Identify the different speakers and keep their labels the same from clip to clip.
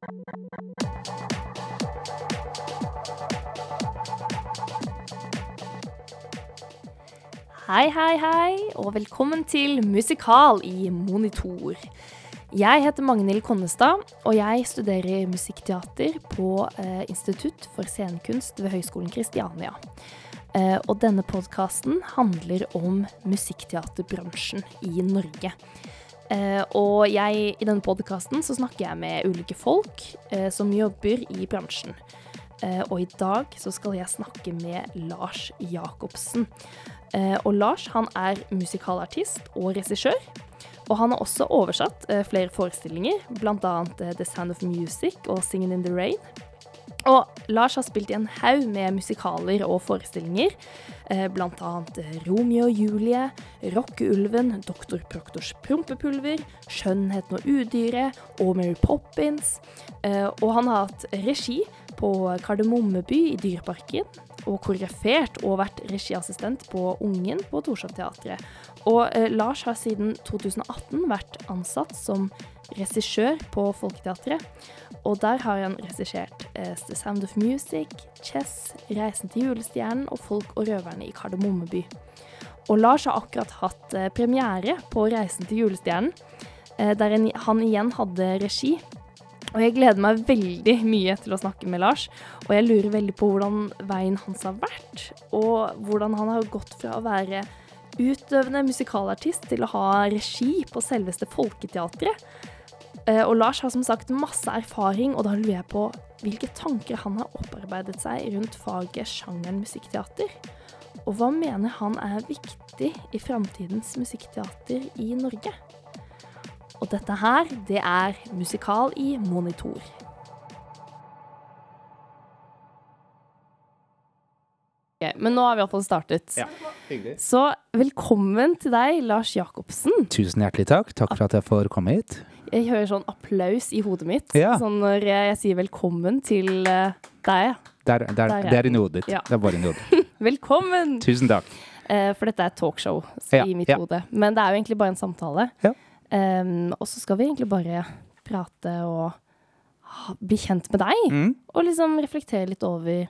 Speaker 1: Hei, hei, hei, og velkommen til Musikal i Monitor. Jeg heter Magnhild Konnestad, og jeg studerer musikkteater på eh, Institutt for scenekunst ved Høgskolen Kristiania. Eh, og denne podkasten handler om musikkteaterbransjen i Norge. Eh, og jeg, i denne podkasten så snakker jeg med ulike folk eh, som jobber i bransjen. Eh, og i dag så skal jeg snakke med Lars Jacobsen. Og Lars han er musikalartist og regissør. Og han har også oversatt flere forestillinger, bl.a. The Sound of Music og Singing in the Rain. Og Lars har spilt i en haug med musikaler og forestillinger, eh, bl.a. Romeo og Julie, Rockeulven, Doktor Proktors prompepulver, Skjønnheten og udyret og Mary Poppins. Eh, og han har hatt regi på Kardemommeby i Dyreparken, og koreografert og vært regiassistent på Ungen på Torshov-teatret. Og eh, Lars har siden 2018 vært ansatt som regissør på Folketeatret. Og der har han regissert eh, The Sound of Music, Chess, Reisen til julestjernen og Folk og røverne i Kardemommeby. Og Lars har akkurat hatt eh, premiere på Reisen til julestjernen, eh, der en, han igjen hadde regi. Og jeg gleder meg veldig mye til å snakke med Lars. Og jeg lurer veldig på hvordan veien hans har vært, og hvordan han har gått fra å være utøvende musikalartist til å ha regi på selveste Folketeatret. Eh, Og Lars har som sagt masse erfaring, og da lurer jeg på hvilke tanker han har opparbeidet seg rundt faget sjangeren musikkteater. Og hva mener han er viktig i framtidens musikkteater i Norge? Og dette her, det er Musikal i monitor. Okay, men nå har vi iallfall startet.
Speaker 2: Ja, hyggelig.
Speaker 1: Så velkommen til deg, Lars Jacobsen.
Speaker 2: Tusen hjertelig takk. Takk for at jeg får komme hit.
Speaker 1: Jeg hører sånn applaus i hodet mitt
Speaker 2: Ja.
Speaker 1: sånn når jeg sier velkommen til eh, deg.
Speaker 2: Der, der,
Speaker 1: Der er
Speaker 2: det er inni hodet ditt.
Speaker 1: Ja.
Speaker 2: Det er bare inni hodet.
Speaker 1: Velkommen!
Speaker 2: Tusen takk.
Speaker 1: Uh, for dette er et talkshow
Speaker 2: Ja,
Speaker 1: i mitt hode. Men det er jo egentlig bare en samtale.
Speaker 2: Ja.
Speaker 1: Em, og så skal vi egentlig bare prate og bli kjent med deg.
Speaker 2: Mm.
Speaker 1: Og liksom reflektere litt over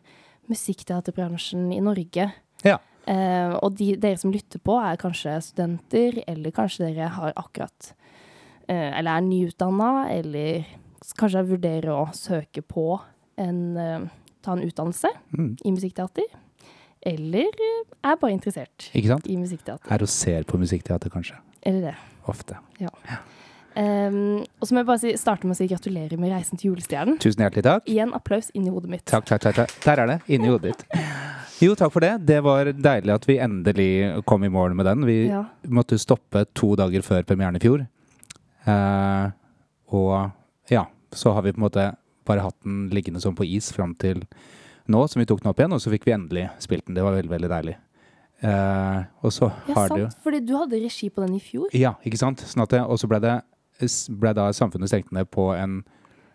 Speaker 1: musikkteaterbransjen i Norge.
Speaker 2: Ja.
Speaker 1: Uh, og de, dere som lytter på, er kanskje studenter, eller kanskje dere har akkurat Eller er nyutdanna, eller kanskje kanskje vurderer å søke på en eh, Ta en utdannelse
Speaker 2: Mm.
Speaker 1: i musikkteater. Eller eh, er bare interessert i musikkteater.
Speaker 2: Er og ser på musikkteater, kanskje.
Speaker 1: Eller det.
Speaker 2: Ofte.
Speaker 1: Um, og så må jeg bare si, starte med å si gratulerer med reisen til julestjernen.
Speaker 2: Tusen hjertelig takk.
Speaker 1: Igjen applaus inni hodet mitt.
Speaker 2: Takk, takk. takk. Der er det. Inni hodet ditt. Jo, takk for det. Det var deilig at vi endelig kom i mål med den. Vi
Speaker 1: Ja.
Speaker 2: måtte stoppe to dager før premieren i fjor. Eh, og ja, så har vi på en måte bare hatt den liggende sånn på is fram til nå, som vi tok den opp igjen, og så fikk vi endelig spilt den. Det var veldig, veldig deilig. Eh, og så
Speaker 1: Ja,
Speaker 2: har det jo
Speaker 1: sant. Fordi du hadde regi på den i fjor.
Speaker 2: Ja, ikke sant? Sånn at det, og så ble det ble da Samfunnet stengt ned på en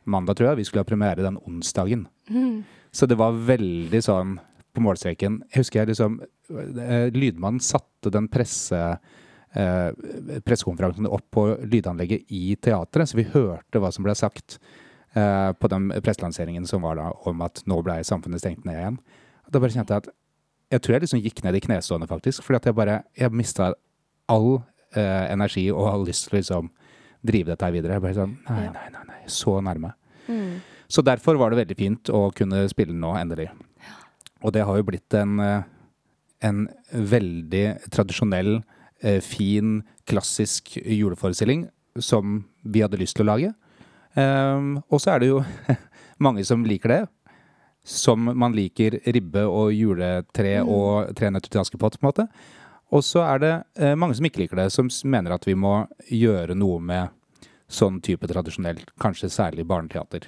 Speaker 2: mandag, tror jeg. Vi skulle ha premiere den onsdagen. Så det var veldig sånn på målstreken. Jeg husker jeg liksom eh, Lydmannen satte den presse pressekonferansen opp på lydanlegget i teatret, så vi hørte hva som ble sagt eh, på den presselanseringen som var da om at nå ble samfunnet stengt ned igjen. Da bare kjente jeg at jeg tror jeg liksom gikk ned i knestående, faktisk. Fordi at jeg bare Jeg mista all eh, energi og all lyst til å liksom drive dette her videre. Jeg bare sånn Nei, nei, nei. nei så nærme.
Speaker 1: Mm.
Speaker 2: Så derfor var det veldig fint å kunne spille nå, endelig. Og det har jo blitt en, eh, en veldig tradisjonell, eh, fin, klassisk juleforestilling som vi hadde lyst til å lage. Ehm, og så er det jo mange som liker det. Som man liker ribbe og juletre og Tre nøtter til Askepott, på en måte. Og så er det eh, mange som ikke liker det, som mener at vi må gjøre noe med sånn type tradisjonelt, kanskje særlig barneteater.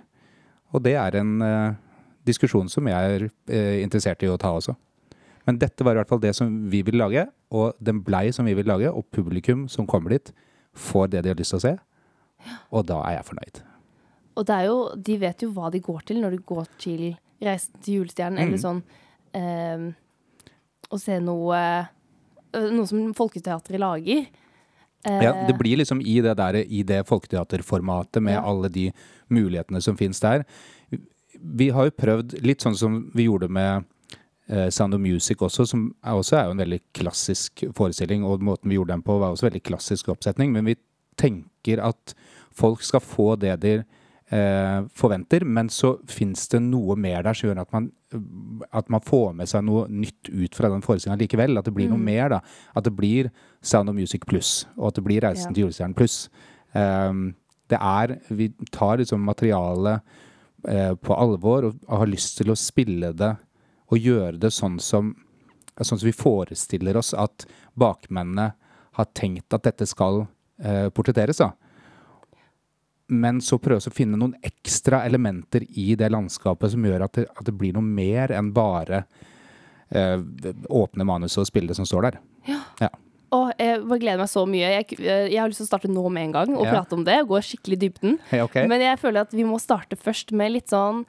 Speaker 2: Og det er en eh, diskusjon som jeg er eh, interessert i å ta også. Men dette var i hvert fall det som vi ville lage, og den blei som vi ville lage, og publikum som kommer dit, får det de har lyst til å se. Og da er jeg fornøyd.
Speaker 1: Og det er jo, de vet jo hva de går til når de går til Reisen til julestjernen, eller
Speaker 2: Mm.
Speaker 1: sånn eh, Å se noe eh, Noe som Folketeatret lager. Eh,
Speaker 2: Ja, det blir liksom i det der, i det folketeaterformatet med
Speaker 1: Ja.
Speaker 2: alle de mulighetene som finnes der. Vi har jo prøvd litt sånn som vi gjorde med Sound of Music også, som er også er jo en veldig klassisk forestilling, og måten vi gjorde den på var også veldig klassisk oppsetning, men vi tenker at folk skal få det de eh, forventer, men så fins det noe mer der som gjør at man, at man får med seg noe nytt ut fra den forestillinga likevel. At det blir noe mer, da. At det blir Sound of Music pluss, og at det blir Reisen
Speaker 1: Ja.
Speaker 2: til julestjernen pluss. Um, det er Vi tar liksom materialet eh, på alvor og har lyst til å spille det og gjøre det sånn som Sånn som vi forestiller oss at bakmennene har tenkt at dette skal eh, portretteres. da men så prøve å finne noen ekstra elementer i det landskapet som gjør at det, at det blir noe mer enn bare eh, åpne manuset og spille det som står der.
Speaker 1: Ja, Åh, jeg gleder meg så mye. Jeg, jeg har lyst til å starte nå med en gang og
Speaker 2: Ja.
Speaker 1: prate om det. og Gå skikkelig i dybden.
Speaker 2: Hey, okay.
Speaker 1: Men jeg føler at vi må starte først med litt sånn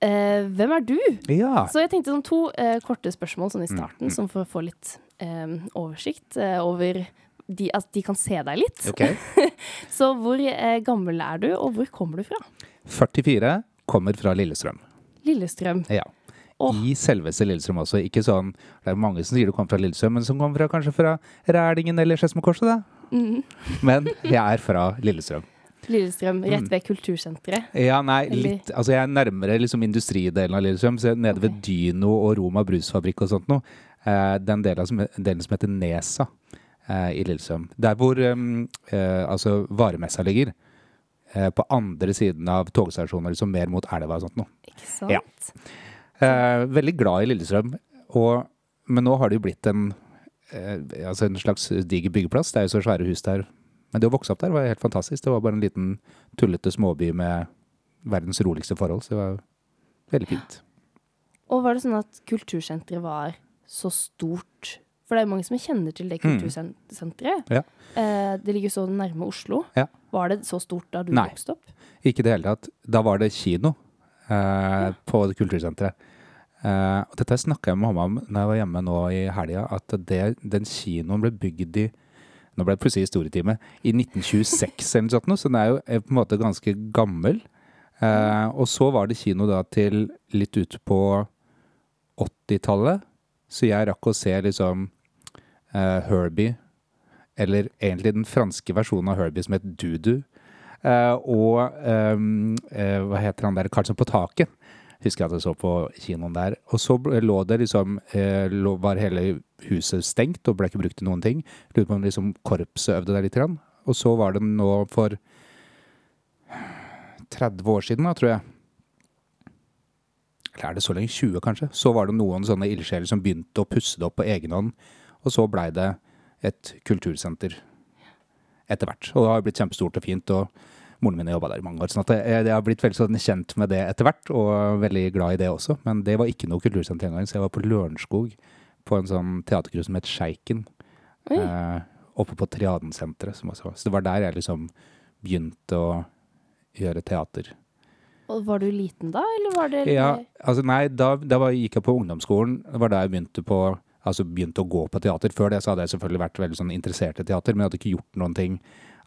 Speaker 1: eh, Hvem er du?
Speaker 2: ja.
Speaker 1: Så jeg tenkte sånn to eh, korte spørsmål sånn i
Speaker 2: Mm,
Speaker 1: starten, som for å få litt eh, oversikt eh, over de, At de kan se deg litt.
Speaker 2: Okay.
Speaker 1: Så hvor eh, gammel er du, og hvor kommer du fra?
Speaker 2: 44 kommer fra Lillestrøm.
Speaker 1: Lillestrøm.
Speaker 2: Ja.
Speaker 1: Oh.
Speaker 2: I selveste Lillestrøm også. Ikke sånn Det er mange som sier du kommer fra Lillestrøm, men som kommer fra, kanskje fra Rælingen eller Skedsmokorset, da.
Speaker 1: Mm.
Speaker 2: Men jeg er fra Lillestrøm.
Speaker 1: Lillestrøm,
Speaker 2: Mm.
Speaker 1: rett ved Kultursenteret.
Speaker 2: Ja, nei, litt Altså, jeg er nærmere liksom industridelen av Lillestrøm, så nede okay.
Speaker 1: ved
Speaker 2: Dyno og Roma brusfabrikk og sånt noe. Eh, den delen som, delen som heter Nesa eh, i Lillestrøm. Der hvor um, altså varemessa ligger. Eh, på andre siden av togstasjoner, liksom mer mot elva og sånt noe.
Speaker 1: Ikke sant?
Speaker 2: Ja. Eh, veldig glad i Lillestrøm, og, men nå har det jo blitt en, eh, altså en slags diger byggeplass. Det er jo så svære hus der. Men det å vokse opp der var helt fantastisk. Det var bare en liten tullete småby med verdens roligste forhold, så det var veldig fint.
Speaker 1: Og var det sånn at kultursenteret var så stort? For det er jo mange som kjenner til det
Speaker 2: Mm. Ja.
Speaker 1: Eh, det ligger så nærme Oslo.
Speaker 2: Ja.
Speaker 1: Var det så stort da du
Speaker 2: Nei.
Speaker 1: vokste opp?
Speaker 2: Ikke i det hele tatt. Da var det kino eh, på det kultursenteret. Eh, dette snakka jeg med mamma om når jeg var hjemme nå i helga, at det, den kinoen ble bygd i Nå ble det plutselig historietime. I 1926 eller noe sånt, så den er jo eh, på en måte ganske gammel. Eh, og så var det kino da til litt ute på 80-tallet, så jeg rakk å se liksom eh, Herbie, eller egentlig den franske versjonen av Herbie som het Dudu. Eh, og ehm, eh, hva heter han der, Karlsson på taket. Husker at jeg så på kinoen der. Og så lå det liksom eh, Var hele huset stengt og ble ikke brukt til noen ting. Lurer på om liksom korpset øvde der litt. Og så var det nå for 30 år siden, da, tror jeg. Eller er det så lenge? 20, kanskje? Så var det noen sånne ildsjeler som begynte å pusse det opp på egen hånd. Og så blei det et kultursenter etter hvert. Og det har blitt kjempestort og fint. og Moren min har jobba der i mange år. sånn at jeg, jeg har blitt veldig sånn kjent med det etter hvert, og veldig glad i det også. Men det var ikke noe kultursenter engang, så jeg var på Lørenskog på en sånn teatercruise som het Sjeiken. Eh, oppe på Triadensenteret. Så det var der jeg liksom begynte å gjøre teater.
Speaker 1: Og var du liten da, eller var det
Speaker 2: Ja, altså nei, da, da var, gikk jeg på ungdomsskolen. Det var da jeg begynte på Altså begynte å gå på teater. Før det så hadde jeg selvfølgelig vært veldig sånn interessert i teater, men jeg hadde ikke gjort noen ting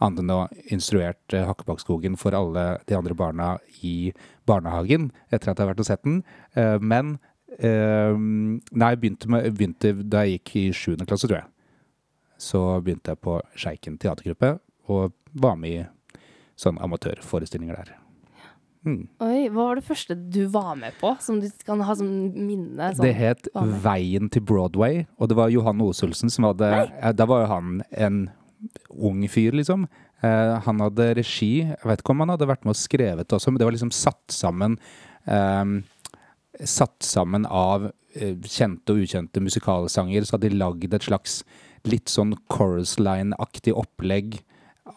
Speaker 2: annet enn å instruert Hakkebakkskogen for alle de andre barna i barnehagen etter at jeg hadde vært og sett den. Eh, men eh, Nei, begynte, med, begynte da jeg gikk i sjuende klasse, tror jeg. Så begynte jeg på Sjeiken teatergruppe og var med i sånne amatørforestillinger der. Mm.
Speaker 1: Oi, Hva var det første du var med på, som du kan ha som minne? Sånn?
Speaker 2: Det het. Veien til Broadway, og det var Johan Osulsen som hadde Nei. Da var jo han en ung fyr, liksom. Eh, han hadde regi. Jeg vet ikke om han hadde vært med og skrevet også, men det var liksom satt sammen eh, Satt sammen av eh, kjente og ukjente musikalsanger, så hadde de lagd et slags litt sånn chorus line-aktig opplegg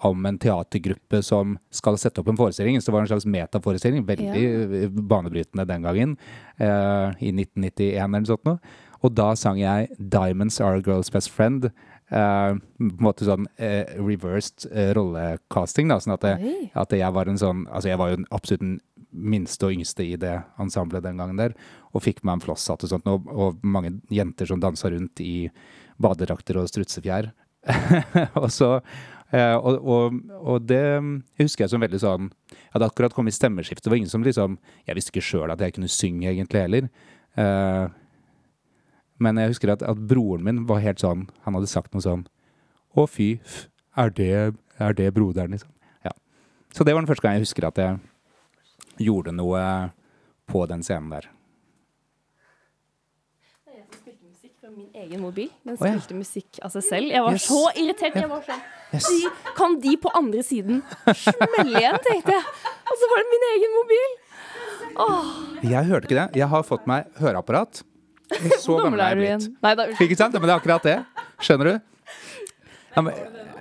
Speaker 2: om en teatergruppe som skal sette opp en forestilling. Så det var en slags metaforestilling. Veldig ja. banebrytende den gangen. eh, I 1991 eller noe sånt noe. Og da sang jeg 'Diamonds Are a Girl's Best Friend'. Eh, på en måte sånn uh, reversed uh, rollecasting. da, sånn at, det, at jeg var en sånn Altså jeg var jo absolutt den minste og yngste i det ensemblet den gangen der. Og fikk meg en flosshatt og sånt, og, og mange jenter som dansa rundt i badedrakter og strutsefjær. og så Eh, og, og, og det husker jeg som veldig sånn Jeg hadde akkurat kommet i stemmeskiftet. Det var ingen som liksom Jeg visste ikke sjøl at jeg kunne synge egentlig heller. Eh, men jeg husker at, at broren min var helt sånn Han hadde sagt noe sånn Å, fy, er det, er det broderen, liksom? Ja. Så det var den første gang jeg husker at jeg gjorde noe på den scenen der.
Speaker 1: Er jeg spilte musikk fra min egen mobil. Den
Speaker 2: Å, ja.
Speaker 1: spilte musikk av seg selv. Jeg var
Speaker 2: Yes.
Speaker 1: så irritert. Jeg var sånn
Speaker 2: Yes.
Speaker 1: de, Kan de på andre siden smelle igjen, tenkte jeg. Og så var det min egen mobil.
Speaker 2: Jeg hørte ikke det. Jeg har fått meg høreapparat. Så gammel er jeg blitt.
Speaker 1: igjen?
Speaker 2: Ikke sant? Men det er akkurat det. Skjønner du? Ja, men,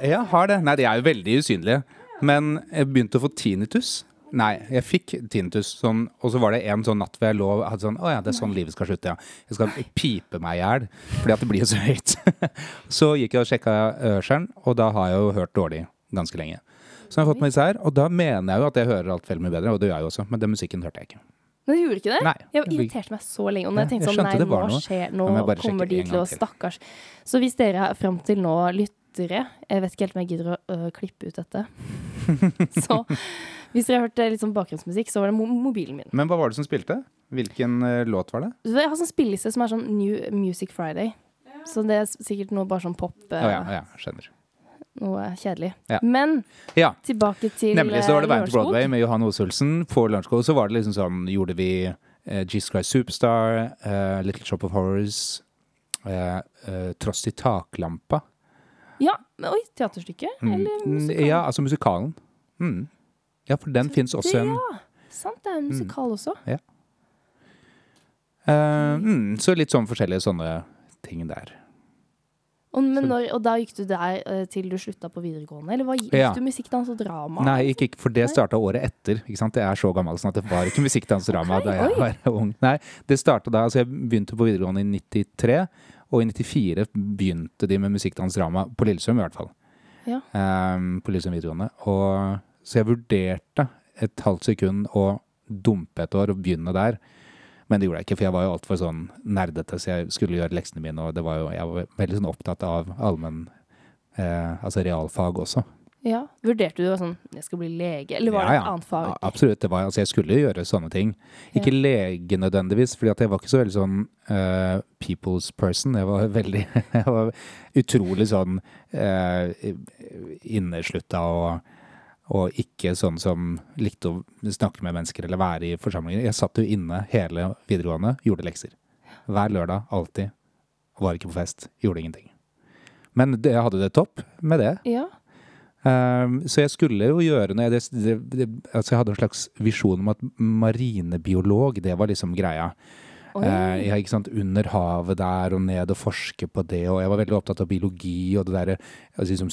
Speaker 2: jeg har det. Nei, de er jo veldig usynlige. Men jeg begynte å få tinnitus. Nei, jeg fikk tinnitus, sånn, og så var det en sånn natt hvor jeg lå og hadde sånn Å ja, det er sånn livet skal slutte, ja. Jeg skal pipe meg i hjel fordi at det blir jo så høyt. så gikk jeg og sjekka hørselen, og da har jeg jo hørt dårlig ganske lenge. Så jeg har fått meg disse her, og da mener jeg jo at jeg hører alt veldig mye bedre, og det gjør jeg jo også, men den musikken hørte jeg ikke.
Speaker 1: Men du gjorde ikke det?
Speaker 2: Nei.
Speaker 1: Jeg irriterte meg så lenge. Og når jeg tenkte
Speaker 2: jeg
Speaker 1: sånn, nei, nå
Speaker 2: noe.
Speaker 1: skjer Nå kommer de til å. Stakkars. Så hvis dere er fram til nå lyttere Jeg vet ikke helt om jeg gidder å øh, klippe ut dette. så hvis dere har hørt eh, litt sånn bakgrunnsmusikk, så var det mo mobilen min.
Speaker 2: Men hva var det som spilte? Hvilken uh, låt var det?
Speaker 1: Jeg har sånn spilleliste som er sånn New Music Friday. Så det er sikkert noe bare sånn pop.
Speaker 2: Uh,
Speaker 1: oh,
Speaker 2: ja, ja, skjønner.
Speaker 1: Noe kjedelig.
Speaker 2: Ja.
Speaker 1: Men
Speaker 2: Ja,
Speaker 1: tilbake til
Speaker 2: Nemlig så var det
Speaker 1: eh,
Speaker 2: Veien til Broadway med Johan Osulsen. På Lørenskog så var det liksom sånn Gjorde vi eh, Jesus Christ Superstar, uh, Little Shop of Horrors, uh, uh, Tross i taklampa.
Speaker 1: Ja, men oi, teaterstykket?
Speaker 2: Mm.
Speaker 1: Eller musikalen?
Speaker 2: Ja, altså musikalen. Mm. Ja, for den fins også en
Speaker 1: ja. Sant, det er en musikal også.
Speaker 2: eh, mm, Så litt sånn forskjellige sånne ting der.
Speaker 1: Og, men når, og da gikk du der eh, til du slutta på videregående? Eller hva, gikk
Speaker 2: Ja.
Speaker 1: du musikkdans og drama?
Speaker 2: Nei, ikke, ikke, for det starta året etter. Ikke sant? Jeg er så gammel sånn at det var ikke musikkdansdrama
Speaker 1: Ok,
Speaker 2: da jeg
Speaker 1: oi.
Speaker 2: var ung. Nei, det startet da, altså Jeg begynte på videregående i 93, og i 94 begynte de med musikkdansdrama på Lillesøm i hvert fall.
Speaker 1: Ja.
Speaker 2: Um, på Lillesøm videregående. Og, så jeg vurderte et halvt sekund å dumpe et år og begynne der. Men det gjorde jeg ikke, for jeg var jo altfor sånn nerdete, så jeg skulle gjøre leksene mine, og det var jo, jeg var veldig sånn opptatt av allmenn eh, Altså realfag også.
Speaker 1: Ja. Vurderte du sånn Jeg skal bli lege, eller var
Speaker 2: Ja,
Speaker 1: det
Speaker 2: ja.
Speaker 1: et annet fag?
Speaker 2: Ja, absolutt. Det var, altså jeg skulle gjøre sånne ting. Ikke lege nødvendigvis, for jeg var ikke så veldig sånn uh, people's person. Jeg var veldig Jeg var utrolig sånn uh, inneslutta og, og ikke sånn som likte å snakke med mennesker eller være i forsamlinger. Jeg satt jo inne hele videregående, gjorde lekser. Hver lørdag, alltid. Var ikke på fest, gjorde ingenting. Men det, jeg hadde det topp med det.
Speaker 1: Ja.
Speaker 2: Um, så jeg skulle jo gjøre noe det, det, altså Jeg hadde en slags visjon om at marinebiolog, det var liksom greia.
Speaker 1: Oi.
Speaker 2: Eh, ja, ikke sant? Under havet der og ned og forske på det. Og jeg var veldig opptatt av biologi og det derre liksom,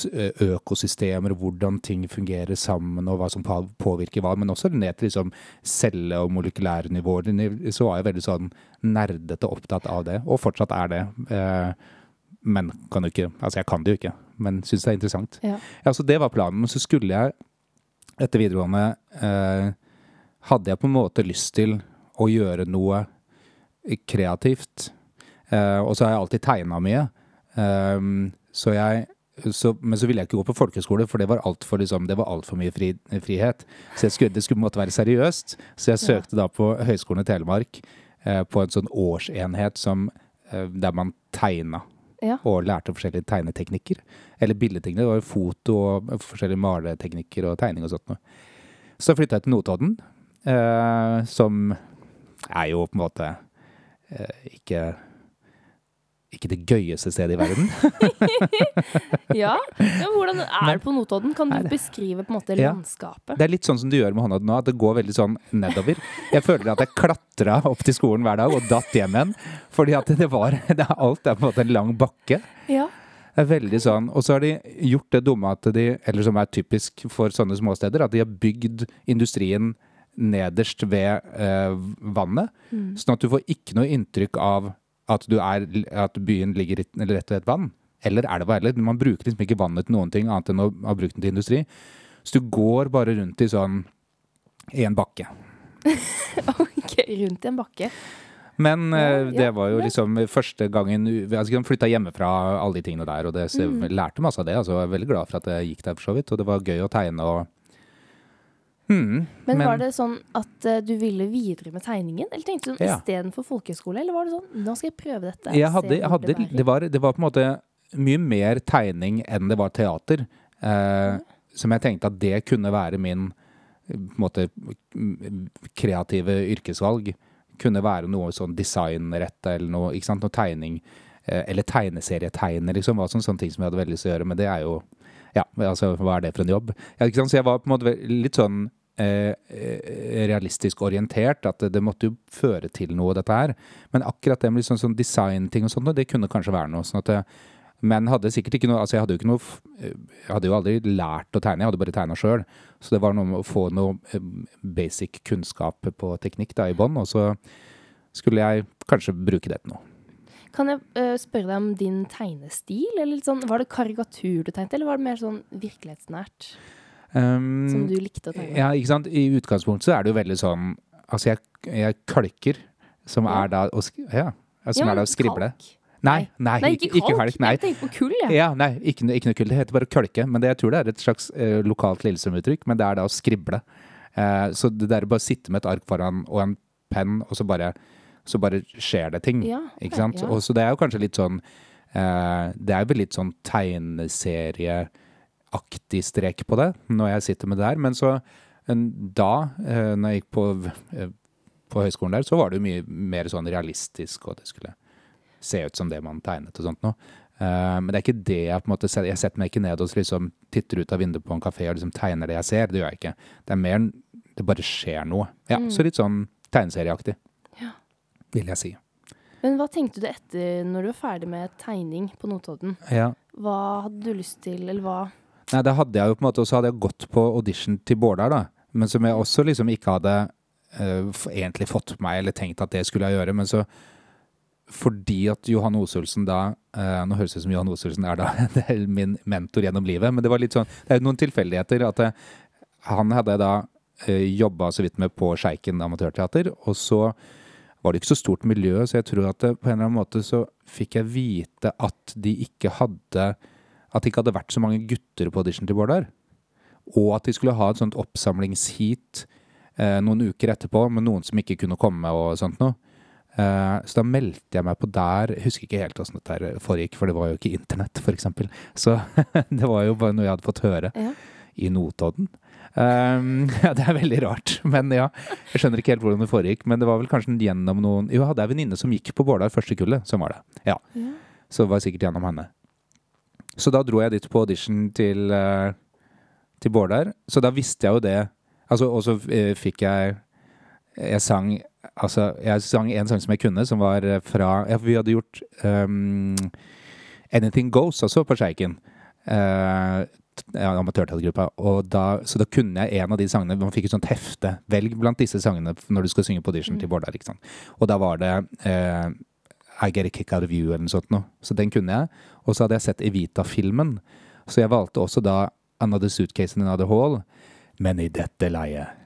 Speaker 2: økosystemer, hvordan ting fungerer sammen og hva som påvirker hva. Men også ned til liksom celle- og molekylære nivåer. Så var jeg veldig sånn nerdete opptatt av det, og fortsatt er det. Eh, men kan jo ikke Altså, jeg kan det jo ikke, men syns det er interessant.
Speaker 1: Ja.
Speaker 2: Ja, så det var planen. Men så skulle jeg etter videregående eh, Hadde jeg på en måte lyst til å gjøre noe kreativt. Eh, og så har jeg alltid tegna mye. Um, så jeg så, men så ville jeg ikke gå på folkeskole, for det var altfor liksom, det var alt for mye fri, frihet. Så skulle, det skulle måtte være seriøst. Så jeg søkte da på Høgskolen i Telemark eh, på en sånn årsenhet som, eh, der man tegna
Speaker 1: Ja.
Speaker 2: og lærte forskjellige tegneteknikker. Eller billedteknikker. Det var jo foto og forskjellige maleteknikker og tegning og sånt noe. Så flytta jeg til Notodden, eh, som er jo på en måte ikke ikke det gøyeste stedet i verden.
Speaker 1: ja. Men Hvordan er det på Notodden? Kan du beskrive på en måte
Speaker 2: Ja.
Speaker 1: landskapet?
Speaker 2: Det er litt sånn som du gjør med hånda nå, at det går veldig sånn nedover. Jeg føler at jeg klatra opp til skolen hver dag og datt hjem igjen. Fordi at det var det er, Alt er på en måte en lang bakke.
Speaker 1: Ja.
Speaker 2: Det er veldig sånn. Og så har de gjort det dumme at de, eller som er typisk for sånne småsteder, at de har bygd industrien nederst ved eh, vannet. Sånn at du får ikke noe inntrykk av at, du er, at byen ligger rett rett ved et vann. Eller elva heller. Man bruker liksom ikke vannet til noen ting annet enn å ha brukt den til industri. Så du går bare rundt i sånn i en bakke.
Speaker 1: Ok, rundt i en bakke.
Speaker 2: Men eh, det var jo liksom første gangen vi altså, flytta hjemmefra, alle de tingene der, og det, så jeg
Speaker 1: Mm.
Speaker 2: lærte masse av det. Altså, jeg er veldig glad for at jeg gikk der, for så vidt. Og det var gøy å tegne og hmm,
Speaker 1: Men, var det sånn at uh, du ville videre med tegningen? Eller tenkte du sånn
Speaker 2: Ja.
Speaker 1: istedenfor folkehøyskole? Eller var det sånn nå skal jeg prøve dette?
Speaker 2: Jeg hadde, jeg hadde,
Speaker 1: det
Speaker 2: det, var, det var på en måte mye mer tegning enn det var teater. Eh, som jeg tenkte at det kunne være min på en måte mm, kreative yrkesvalg. Kunne være noe sånn designretta eller noe, ikke sant? noe tegning. Uh, eller tegneserietegner, liksom. Var sånn, sånne ting som jeg hadde veldig lyst til å gjøre. Men det er jo Ja, altså, hva er det for en jobb? Ja? Så jeg var på en måte litt sånn realistisk orientert. At det, måtte jo føre til noe, dette her. Men akkurat det med liksom, sånn, designting og sånt, det kunne kanskje være noe. sånn at det, men hadde sikkert ikke noe Altså, jeg hadde jo ikke noe eh, hadde jo aldri lært å tegne, jeg hadde bare tegna sjøl. Så det var noe med å få noe eh, basic kunnskap på teknikk da i bånn, og så skulle jeg kanskje bruke det til noe.
Speaker 1: Kan jeg uh, spørre deg om din tegnestil? Eller sånn, var det karikatur du tegnte, eller var det mer sånn virkelighetsnært?
Speaker 2: Um,
Speaker 1: Som du likte å tegne?
Speaker 2: Ja, ikke sant. I utgangspunktet så er det jo veldig sånn Altså, jeg, jeg kalker, som
Speaker 1: Ja.
Speaker 2: er da å Ja, som
Speaker 1: Ja,
Speaker 2: er da å skrible.
Speaker 1: kalk?
Speaker 2: Nei, nei,
Speaker 1: Nei,
Speaker 2: ikke,
Speaker 1: ikke kalk.
Speaker 2: Nei.
Speaker 1: Jeg tenker på kull, jeg.
Speaker 2: Ja, nei, ikke, ikke noe kull. Det heter bare kølke. Men det, jeg tror det er et slags uh, lokalt Lillestrøm-uttrykk. Men det er da å skrible. Uh, så det der å bare sitte med et ark foran og en penn, og så bare, så bare skjer det ting.
Speaker 1: Ja,
Speaker 2: Ikke sant?
Speaker 1: ja.
Speaker 2: Og så det er jo kanskje litt sånn uh, Det er vel litt sånn tegneserieaktig strek på det, når jeg sitter med det her. Men så da, eh, når jeg gikk på, eh, på høyskolen der, så var det jo mye mer sånn realistisk, og det skulle se ut som det man tegnet og sånt noe. Eh, men det er ikke det jeg på en måte. Jeg setter meg ikke ned og liksom titter ut av vinduet på en kafé og liksom tegner det jeg ser. Det gjør jeg ikke. Det er mer Det bare skjer noe. Ja, Så litt sånn tegneserieaktig,
Speaker 1: Ja.
Speaker 2: vil jeg si.
Speaker 1: Men hva tenkte du etter når du var ferdig med tegning på Notodden?
Speaker 2: Ja.
Speaker 1: Hva hadde du lyst til, eller hva?
Speaker 2: Nei, det hadde jeg jo på en måte, og så hadde jeg gått på audition til Bårdar, da. Men som jeg også liksom ikke hadde uh, egentlig fått på meg, eller tenkt at det skulle jeg gjøre. Men så fordi at Johan Osulsen da uh, Nå høres det ut som Johan Osulsen er da min mentor gjennom livet, men det var litt sånn Det er jo noen tilfeldigheter. at jeg, Han hadde jeg da uh, jobba så vidt med på Sjeiken amatørteater, og så var det ikke så stort miljø, så jeg tror at det, på en eller annen måte så fikk jeg vite at de ikke hadde At det ikke hadde vært så mange gutter på audition til Bårdar. Og at de skulle ha et sånt oppsamlingsheat eh, noen uker etterpå med noen som ikke kunne komme og sånt noe. Eh, så da meldte jeg meg på der. Jeg husker ikke helt åssen dette foregikk, for det var jo ikke internett, f.eks. Så det var jo bare noe jeg hadde fått høre
Speaker 1: Ja.
Speaker 2: i Notodden. Um, ja, det er veldig rart, men ja. Jeg skjønner ikke helt hvordan det foregikk. Men det var vel kanskje gjennom noen Jo, jeg hadde ei venninne som gikk på Bårdar første kullet. som var det. Ja.
Speaker 1: Ja.
Speaker 2: Så det var sikkert gjennom henne. Så da dro jeg dit på audition til, eh, til der. Så da visste jeg jo det. Altså, og så eh, fikk jeg Jeg sang Altså, jeg sang en sang som jeg kunne, som var eh, fra Ja, vi hadde gjort um, Anything Goes også på Sjeiken. Uh, ja, amatørteatergruppa. Så da kunne jeg en av de sangene. Man fikk et sånt hefte. Velg blant disse sangene når du skal synge på audition til Bårdar. Og da var det eh, I Get a Kick Out of You eller noe sånt noe. Så den kunne jeg. Og så hadde jeg sett Evita-filmen. Så jeg valgte også da Another Suitcase in Another Hall. Men i dette leiet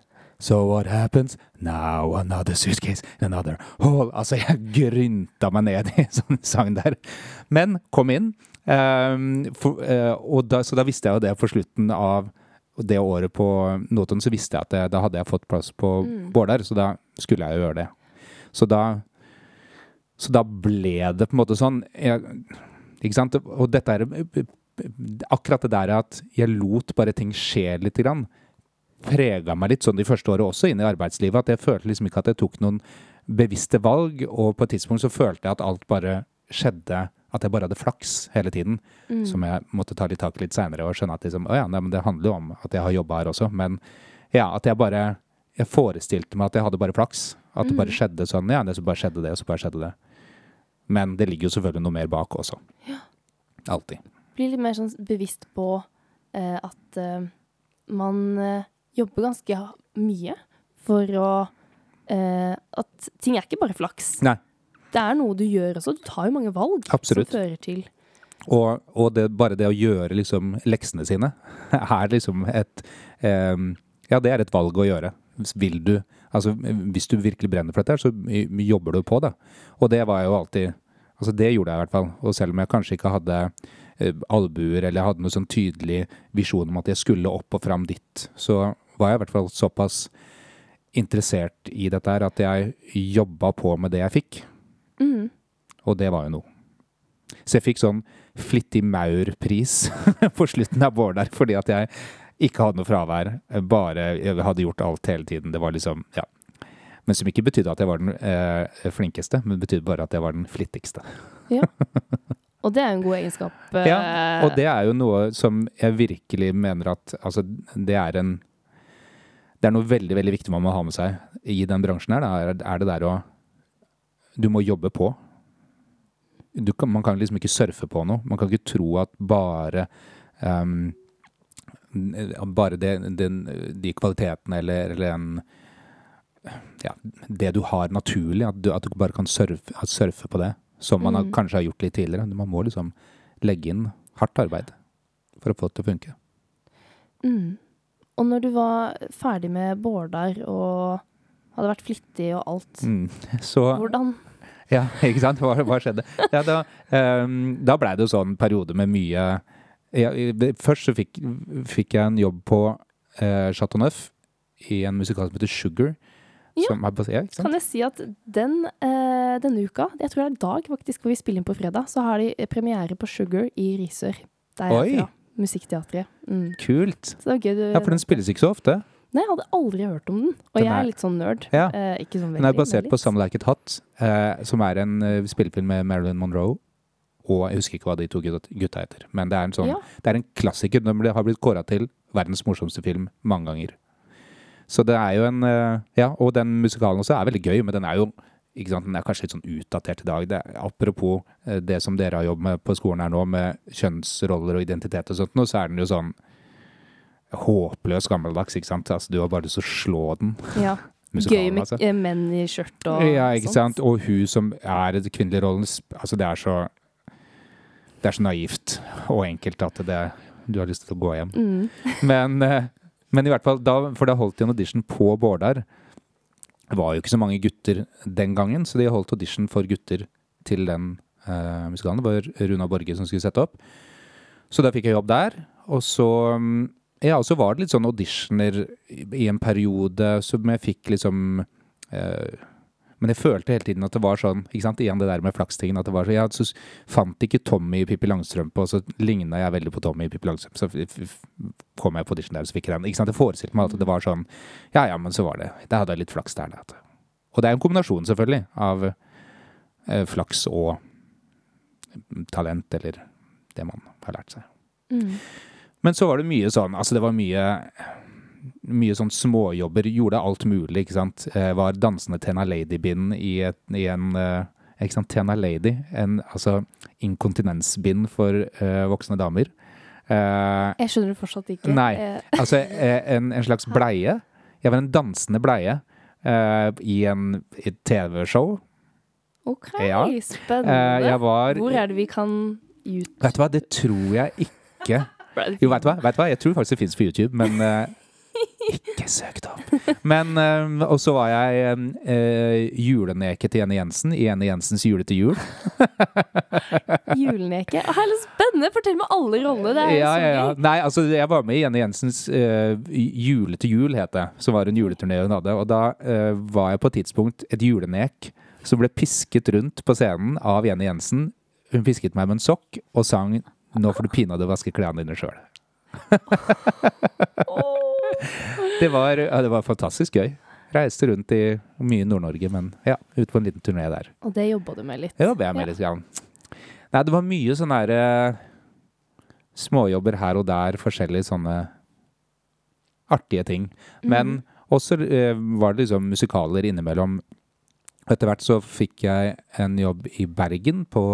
Speaker 2: So what happens? Now another suitcase in another hall. Altså, jeg grynta meg ned i sånn sang der. Men kom inn. Um, for, uh, da, så da visste jeg jo det for slutten av det året på Notodden, så visste jeg at det, da hadde jeg fått plass på Bårdar, så da skulle jeg jo gjøre det. Så da så da ble det på en måte sånn jeg, Ikke sant? Og dette er Akkurat det der at jeg lot bare ting skje lite grann, prega meg litt sånn de første årene også inn i arbeidslivet. At jeg følte liksom ikke at jeg tok noen bevisste valg, og på et tidspunkt så følte jeg at alt bare skjedde. At jeg bare hadde flaks hele tiden. Som jeg måtte ta litt tak i litt seinere og skjønne at liksom, å ja, nei, men det handler jo om at jeg har jobba her også. Men ja, at jeg bare Jeg forestilte meg at jeg hadde bare flaks. At det bare skjedde sånn. Ja, det så bare skjedde det, og så bare skjedde det. Men det ligger jo selvfølgelig noe mer bak også. Alltid.
Speaker 1: Blir litt mer sånn bevisst på eh, at eh, man eh, jobber ganske mye for å eh, At ting er ikke bare flaks.
Speaker 2: Nei.
Speaker 1: Det er noe du gjør også. Du tar jo mange valg
Speaker 2: Absolutt.
Speaker 1: som fører til
Speaker 2: Og, og det, bare det å gjøre liksom leksene sine er liksom et em, Ja, det er et valg å gjøre. vil du Altså, hvis du virkelig brenner for dette, så jobber du på det. Og det var jo alltid Altså, det gjorde jeg i hvert fall. Og selv om jeg kanskje ikke hadde eh, albuer eller hadde noe sånn tydelig visjon om at jeg skulle opp og fram dit, så var jeg i hvert fall såpass interessert i dette her at jeg jobba på med det jeg fikk.
Speaker 1: Mm.
Speaker 2: Og det var jo noe. Så jeg fikk sånn flittig maur-pris på slutten av Bård der, fordi at jeg ikke hadde noe fravær. Bare jeg hadde gjort alt hele tiden. Det var liksom, ja. Men som ikke betydde at jeg var den eh, flinkeste, men betydde bare at jeg var den flittigste. Ja.
Speaker 1: Og det er en god egenskap. eh,
Speaker 2: Ja, og det er jo noe som jeg virkelig mener at Altså, det er en Det er noe veldig, veldig viktig man må ha med seg i den bransjen her. Da, er, det der å Du må jobbe på. Du kan, man kan liksom ikke surfe på noe. Man kan ikke tro at bare um, Bare det, den, de kvalitetene eller, eller en ja, det du har naturlig, at du, at du bare kan surfe, surfe på det. Som man har,
Speaker 1: Mm.
Speaker 2: kanskje har gjort litt tidligere. Man må liksom legge inn hardt arbeid for å få det til å funke.
Speaker 1: Mm. Og når du var ferdig med Bårdar og hadde vært flittig og alt,
Speaker 2: Mm. Så
Speaker 1: hvordan
Speaker 2: Ja, ikke sant? Hva, hva skjedde? Ja, da um, da blei det jo sånn periode med mye ja, Først så fikk, fikk jeg en jobb på uh, Chateau Neuf i en musikal som heter Sugar.
Speaker 1: Ja.
Speaker 2: Som er bas- ja.
Speaker 1: Kan jeg si at den, eh, denne uka, jeg tror det er dag faktisk, hvor vi spiller inn på fredag, så har de premiere på Sugar i Risør. Der jeg
Speaker 2: Oi.
Speaker 1: er fra. Musikkteatret. Mm.
Speaker 2: Kult.
Speaker 1: Så det var gøy du
Speaker 2: Ja, for den spilles ikke så ofte.
Speaker 1: Nei, jeg hadde aldri hørt om den. Og
Speaker 2: Den
Speaker 1: jeg
Speaker 2: er-
Speaker 1: litt sånn nerd.
Speaker 2: Ja.
Speaker 1: Eh, ikke sånn
Speaker 2: Den er basert på. Some Like It Hot, eh, som er en uh, spillefilm med Marilyn Monroe. Og jeg husker ikke hva de to gutta heter. Men det er en sånn
Speaker 1: Ja.
Speaker 2: Det er en klassiker. Den har blitt kåra til verdens morsomste film mange ganger. Så det er jo en eh, Ja, og den musikalen også er veldig gøy, men den er jo ikke sant, Den er kanskje litt sånn utdatert i dag. Det apropos eh, det som dere har jobbet med på skolen her nå, med kjønnsroller og identitet og sånt, nå, så er den jo sånn håpløs gammeldags, ikke sant. Altså, du har bare lyst til å slå den.
Speaker 1: Ja. Gøy med
Speaker 2: altså.
Speaker 1: eh, menn i skjørt og
Speaker 2: Ja, ikke
Speaker 1: sånt.
Speaker 2: sant. Og hun som er kvinnelige rollen, altså det er så Det er så naivt og enkelt at det, du har lyst til å gå hjem.
Speaker 1: Mm.
Speaker 2: Men, men i hvert fall, da, for da holdt de en audition på Bårdar. Det var jo ikke så mange gutter den gangen, så de holdt audition for gutter til den uh, musikalen. Det var Runa Borge som skulle sette opp. Så da fikk jeg jobb der. Og så mm, Ja, og så var det litt sånn auditioner i en periode som jeg fikk liksom eh, Men jeg følte hele tiden at det var sånn ikke sant, Igjen det der med flakstingen. At det var så, Jeg så fant ikke Tommy i Pippi Langstrømpe, og så ligna jeg veldig på Tommy i Pippi Langstrømpe. Så kom jeg på audition der, og så fikk jeg den. Ikke sant? Jeg forestilte meg at det var sånn Ja ja, men så var det Da hadde jeg litt flaks der, da. Og det er en kombinasjon, selvfølgelig, av eh, flaks og talent, eller det man har lært seg.
Speaker 1: Mm.
Speaker 2: Men så var det mye sånn Altså, det var mye mye sånn småjobber. Gjorde alt mulig, ikke sant. Eh, var dansende Tena Lady-bind i, i en eh, Ikke sant, Tena Lady. En altså inkontinensbind for eh, voksne damer. Eh,
Speaker 1: Jeg skjønner det fortsatt ikke.
Speaker 2: Nei. Altså en, en slags bleie. Jeg var en dansende bleie eh, i en et TV-show.
Speaker 1: OK,
Speaker 2: Ja.
Speaker 1: spennende.
Speaker 2: Var
Speaker 1: Hvor er det vi kan ut...
Speaker 2: Vet du hva, det tror jeg ikke. Jo, vet du hva? Vet du hva? Jeg tror faktisk det fins på YouTube, men ikke søk det opp. Men eh, Og så var jeg uh, juleneke til Jenny Jensen i Jenny Jensens Jule til jul.
Speaker 1: Juleneke. Å, herlig spennende! Fortell meg alle rollene. Det er
Speaker 2: Ja, ja, ja. Nei, altså jeg var med i Jenny Jensens eh, Jule til jul, het det. Som var en juleturné hun hadde. Og da eh, var jeg på et tidspunkt et julenek som ble pisket rundt på scenen av Jenny Jensen. Hun pisket meg med en sokk og sang 'Nå får du pinadø vaske klærne dine sjøl'. Det var, ja, det var fantastisk gøy. Reiste rundt i mye Nord-Norge, men ja, ut på en liten turné der.
Speaker 1: Og det jobba du med litt.
Speaker 2: Det jobba jeg med litt. ja. Nei, det var mye sånne der, eh, småjobber her og der, forskjellige sånne artige ting. Men også eh, var det liksom musikaler innimellom. Etter hvert så fikk jeg en jobb i Bergen på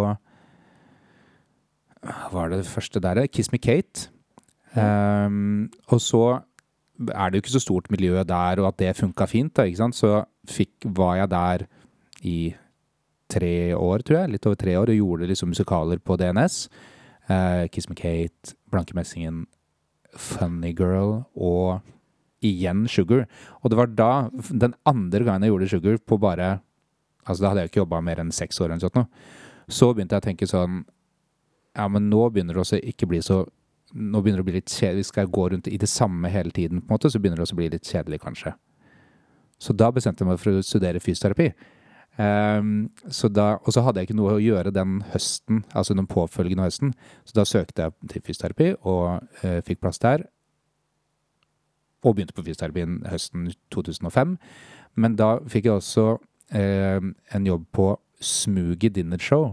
Speaker 2: Hva var det første der? Kiss Me Kate. Um, og så er det jo ikke så stort miljø der, og at det funka fint, da, ikke sant? så fikk, var jeg der i tre år, tror jeg, litt over tre år, og gjorde liksom musikaler på DNS. Uh, Kiss Me Kate, Blanke Messingen, Funny Girl og igjen Sugar. Og det var da, den andre gangen jeg gjorde Sugar, på bare Altså da hadde jeg ikke jobba mer enn seks år eller noe sånt, så begynte jeg å tenke sånn Ja, men nå begynner det også ikke bli så Nå begynner det å bli litt kjedelig. Skal gå rundt i det samme hele tiden, på en måte, så begynner det også å bli litt kjedelig, kanskje. Så da bestemte jeg meg for å studere fysioterapi. Um, så da, og så hadde jeg ikke noe å gjøre den høsten, altså den påfølgende høsten. Så da søkte jeg til fysioterapi og uh, fikk plass der. Og begynte på fysioterapien høsten 2005. Men da fikk jeg også uh, en jobb på Smuget Dinner Show.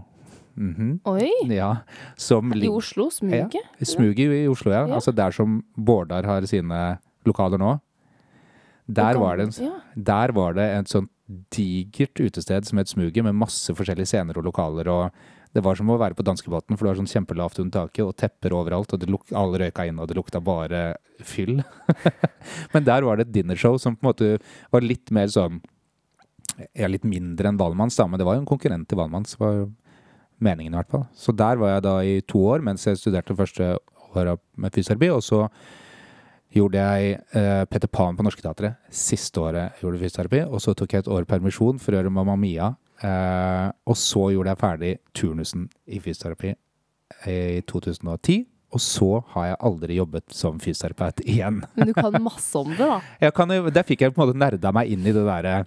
Speaker 2: Mm -hmm.
Speaker 1: Oi!
Speaker 2: Ja,
Speaker 1: I Oslo? Smuget?
Speaker 2: Ja, Smuget i Oslo, ja. ja. Altså der som Bårdar har sine lokaler nå. Der var, det, der var det et sånt digert utested som het Smuget, med masse forskjellige scener og lokaler. og Det var som å være på danskebåten, for det var sånn kjempelavt under taket og tepper overalt. og Alle røyka inn, og det lukta bare fyll. Men der var det et dinnershow som på en måte var litt mer sånn Ja, litt mindre enn Valmanns, da, men det var jo en konkurrent til Valmanns. var jo meningen i hvert fall. Så der var jeg da i to år mens jeg studerte første året med fysioterapi. Og så gjorde jeg uh, Peter Pan på Norske Teatret siste året jeg gjorde fysioterapi. Og så tok jeg et år permisjon for å gjøre Mamma Mia. Uh, og så gjorde jeg ferdig turnusen i fysioterapi i 2010. Og så har jeg aldri jobbet som fysioterapeut igjen.
Speaker 1: Men du kan masse om det,
Speaker 2: da? Kan, der fikk jeg på en måte nerda meg inn i det derre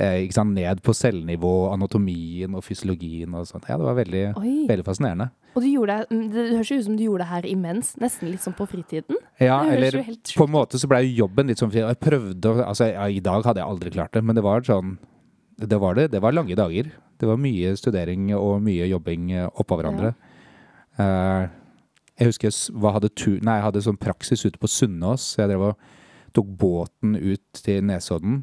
Speaker 2: eh, ned på cellenivå, anatomien og fysiologien og sånn. Ja, det var veldig, veldig fascinerende.
Speaker 1: Og du gjorde det, mm, det høres ut som du gjorde det her imens, nesten litt sånn på fritiden?
Speaker 2: Ja, eller på en måte så ble jo jobben litt sånn Jeg prøvde Altså, ja, i dag hadde jeg aldri klart det, men det var sånn Det var det. Det var lange dager. Det var mye studering og mye jobbing eh, oppå hverandre. Ja. Uh, jeg husker jeg hadde, tur, nei, jeg hadde sånn praksis ute på Sunnaas. Jeg drev og tok båten ut til Nesodden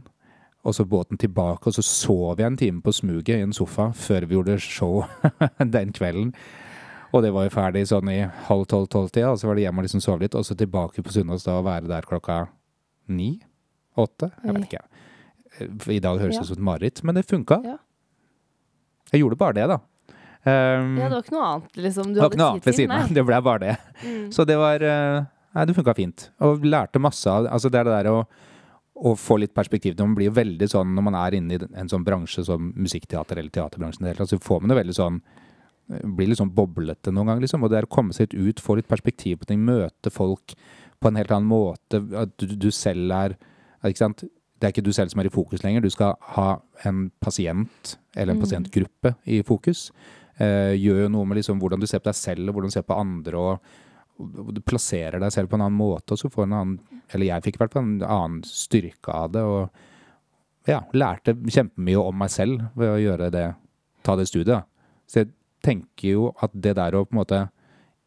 Speaker 2: og så båten tilbake, og så sov jeg en time på smuget i en sofa før vi gjorde show den kvelden. Og det var jo ferdig sånn i halv tolv-tolv-tida, og så var det hjem og liksom sove litt, og så tilbake på Sunnaas da og være der klokka ni? Åtte? Jeg vet ikke. I dag høres det ja. ut som et mareritt, men det funka. Ja. Jeg gjorde bare det, da.
Speaker 1: Um, ja, det var ikke noe annet, liksom? Du
Speaker 2: det var ikke noe annet ved siden av. Det ble bare det. Mm. Så det var uh, Nei, det funka fint. Og lærte masse av Altså, det er det der å å få litt perspektiv. Man blir jo veldig sånn når man er inne i en sånn bransje som musikkteater eller teaterbransjen, så får man det veldig sånn eh, blir litt sånn boblete noen ganger, liksom. Og det er å komme seg litt ut, få litt perspektiv på ting, møte folk på en helt annen måte. At du, du selv er Ikke sant. Det er ikke du selv som er i fokus lenger. Du skal ha en pasient eller en mm. pasientgruppe i fokus. Eh, gjør jo noe med liksom hvordan du ser på deg selv og hvordan du ser på andre. og du plasserer deg selv på en annen måte, og så får en annen Eller jeg fikk i hvert fall en annen styrke av det. Og ja, lærte kjempemye om meg selv ved å gjøre det, ta det studiet. Så jeg tenker jo at det der å på en måte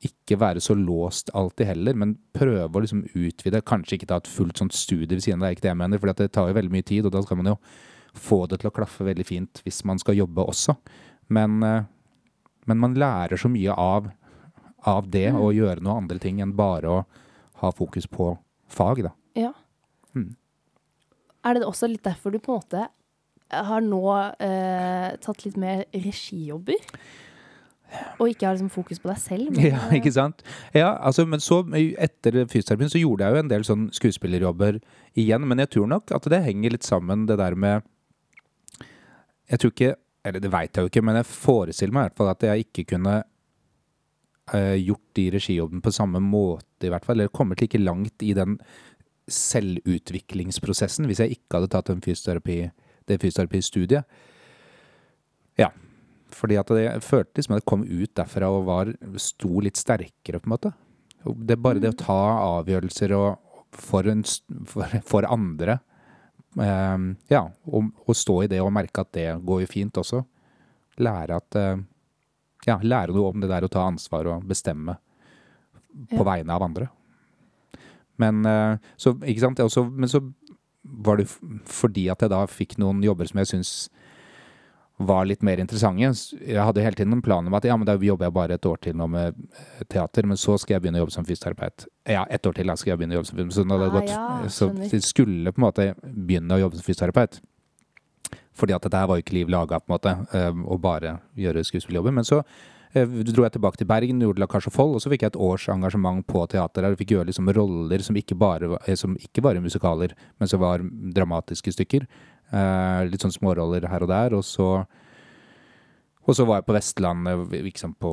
Speaker 2: ikke være så låst alltid heller, men prøve å liksom utvide. Kanskje ikke ta et fullt sånt studie ved siden av, det er ikke det jeg mener, for det tar jo veldig mye tid, og da skal man jo få det til å klaffe veldig fint hvis man skal jobbe også. Men, eh, men man lærer så mye av av det mm. og gjøre noe andre ting enn bare å ha fokus på fag, da.
Speaker 1: Ja. Mm. Er det også litt derfor du på en måte har nå eh, tatt litt mer regijobber? Og ikke har liksom fokus på deg selv?
Speaker 2: Men, ja, ikke sant. Ja, altså, men så, etter fysioterapien, så gjorde jeg jo en del sånn skuespillerjobber igjen. Men jeg tror nok at det henger litt sammen, det der med Jeg tror ikke Eller det veit jeg jo ikke, men jeg forestiller meg i hvert fall at jeg ikke kunne gjort de regijobben på samme måte, i hvert fall. Eller kommet like langt i den selvutviklingsprosessen hvis jeg ikke hadde tatt en fysioterapi, det fysioterapistudiet. Ja. Fordi at det jeg følte liksom at jeg kom ut derfra og var, sto litt sterkere, på en måte. Det er bare det å mm. ta avgjørelser og, for, en, for, for andre. Um, ja, og, og, stå i det og merke at det går jo fint også. Lære at uh, ja, lære noe om det der å ta ansvar og bestemme på ja. vegne av andre. Men eh, så, ikke sant? Også, men så var det fordi at jeg da fikk noen jobber som jeg syns var litt mer interessante. Jeg hadde hele tiden en plan om at ja, men da jobber jeg bare et år til nå med eh, teater, men så skal jeg begynne å jobbe som fysioterapeut. Ja, ett år til da skal jeg begynne å jobbe som fysioterapeut. Så, ah, ja, så jeg skulle på en måte begynne å jobbe som fysioterapeut. Fordi at dette her var jo ikke liv laga, på en måte, eh, å bare gjøre skuespilljobber. Men så eh, dro jeg tilbake til Bergen, gjorde La Cage Foll, og så fikk jeg et års engasjement på teater der. og Fikk gjøre liksom roller som ikke, bare, eh, som ikke var musikaler, men som var dramatiske stykker. Litt sånn småroller her og der. Og så, og så var jeg på Vestlandet, liksom på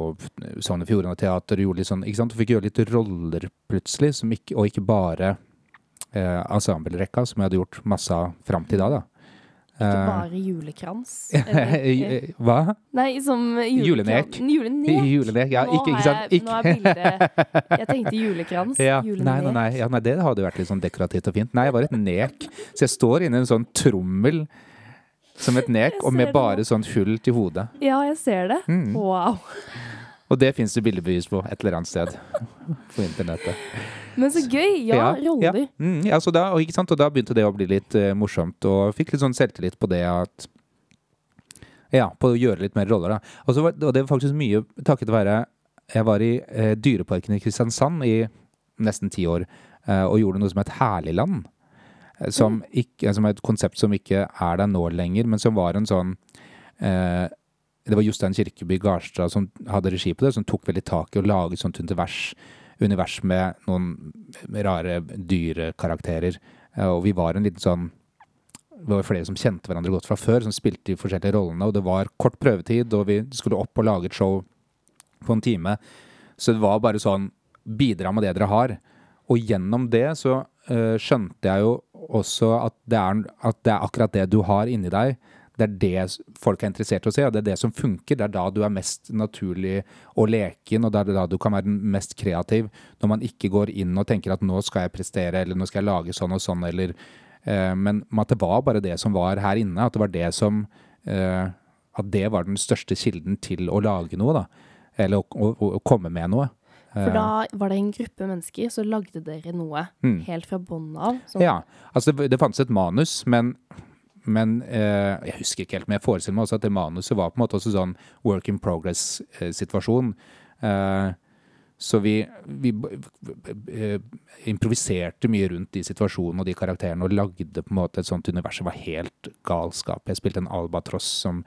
Speaker 2: Sogn og Fjordane Teater, og gjorde litt sånn, ikke sant? Fikk gjøre litt roller plutselig, ikke, og ikke bare eh, ensemblerekka, som jeg hadde gjort masse av fram til da. da.
Speaker 1: Ikke
Speaker 2: Eh,
Speaker 1: bare julekrans. eller-
Speaker 2: Hva?
Speaker 1: Nei, som
Speaker 2: Julenek.
Speaker 1: Julenek.
Speaker 2: Julenek, ja,
Speaker 1: Nå
Speaker 2: ikke, ikke sant?
Speaker 1: Jeg, nå er bildet Jeg tenkte julekrans.
Speaker 2: Ja.
Speaker 1: Julenek.
Speaker 2: Nei, nei, nei, ja, nei, det hadde vært litt sånn dekorativt og fint. Nei, jeg var et nek. Så jeg står inni en sånn trommel som et nek, og med bare sånn hull til hodet.
Speaker 1: Ja, jeg ser det.
Speaker 2: Mm.
Speaker 1: Wow.
Speaker 2: Og det fins det bildebevis på et eller annet sted på internettet.
Speaker 1: Men så gøy. Ja,
Speaker 2: Ja,
Speaker 1: roller.
Speaker 2: Ja, mm, ja så da, og, ikke sant? og da begynte det å bli litt uh, morsomt, og fikk litt sånn selvtillit på det at Ja, på å gjøre litt mer roller, da. Og, så var, og det var faktisk mye takket være Jeg var i uh, Dyreparken i Kristiansand i nesten ti år uh, og gjorde noe som het Herligland. Som, ikke, som er et konsept som ikke er der nå lenger, men som var en sånn Det var Jostein Kirkeby Garstad som hadde regi på det, som tok veldig tak i å lage et sånt univers, univers med noen rare dyrekarakterer. Eh, Og vi var en liten sånn det var flere som kjente hverandre godt fra før, som spilte de forskjellige rollene. Og det var kort prøvetid, og vi skulle opp og lage et show på en time. Så det var bare sånn Bidra med det dere har. Og gjennom det så uh, skjønte jeg jo også at det, er, at det er akkurat det du har inni deg. Det er det folk er interessert i å se, og det er det som funker. Det er da du er mest naturlig og leken, og det er da du kan være den mest kreativ. Når man ikke går inn og tenker at nå skal jeg prestere, eller nå skal jeg lage sånn og sånn, eller eh, Men at det var bare det som var her inne. At det var det som eh, At det var den største kilden til å lage noe, da. Eller å, å, å komme med noe.
Speaker 1: For da var det en gruppe mennesker, så lagde dere noe
Speaker 2: Mm.
Speaker 1: helt fra bånn av. Som,
Speaker 2: Ja, altså det, det fantes et manus, men, men eh, jeg husker ikke helt, men jeg forestiller meg også at det manuset var på en måte også sånn work in progress-situasjon. Eh, så vi, vi b- improviserte mye rundt de situasjonene og de karakterene, og lagde på en måte et sånt univers som var helt galskap. Jeg spilte en albatross som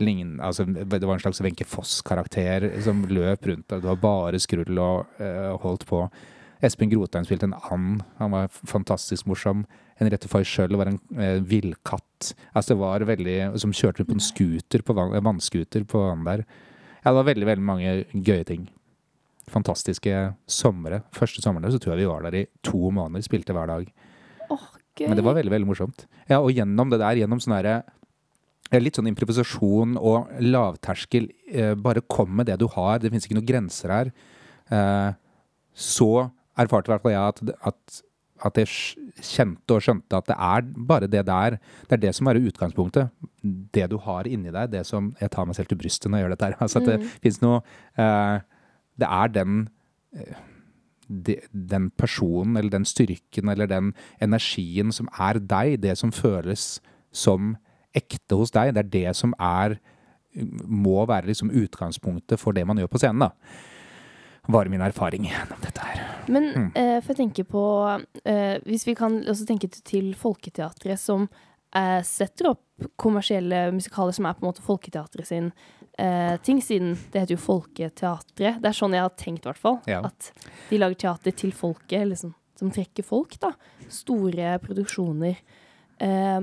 Speaker 2: lignet altså, det var en slags Wenche Foss-karakter som løp rundt, det var bare skrull og eh, holdt på. Espen Grotheim spilte en and. Han var fantastisk morsom. Henriette Foy sjøl var en eh, villkatt. Altså det var veldig, som kjørte på en scooter på vann, vannscooter på vannet der. Ja, det var veldig, veldig mange gøye ting. Fantastiske somre. Første somrene så tror jeg vi var der i to måneder, spilte hver dag.
Speaker 1: Oh, gøy.
Speaker 2: Men det var veldig, veldig morsomt. Ja, og gjennom det der, gjennom sånn herre Litt sånn improvisasjon og lavterskel. Eh, bare kom med det du har. Det fins ikke noen grenser her. Eh, så erfarte i hvert fall jeg at, at, at jeg kjente og skjønte at det er bare det der. Det er det som er utgangspunktet. Det du har inni deg. Det som Jeg tar meg selv til brystet når jeg gjør dette her. Altså at det fins noe eh, Det er den eh, de, den personen eller den styrken eller den energien som er deg, det som føles som ekte hos deg, det er det som er må være liksom utgangspunktet for det man gjør på scenen, da. Var min erfaring gjennom dette her.
Speaker 1: Men
Speaker 2: Mm.
Speaker 1: eh, for jeg tenker på eh, Hvis vi kan også tenke til Folketeatret, som eh, setter opp kommersielle musikaler som er på en måte Folketeatret sin eh, ting, siden det heter jo Folketeatret. Det er sånn jeg har tenkt, i hvert fall.
Speaker 2: Ja.
Speaker 1: At de lager teater til folket, liksom, som trekker folk, da. Store produksjoner. Eh,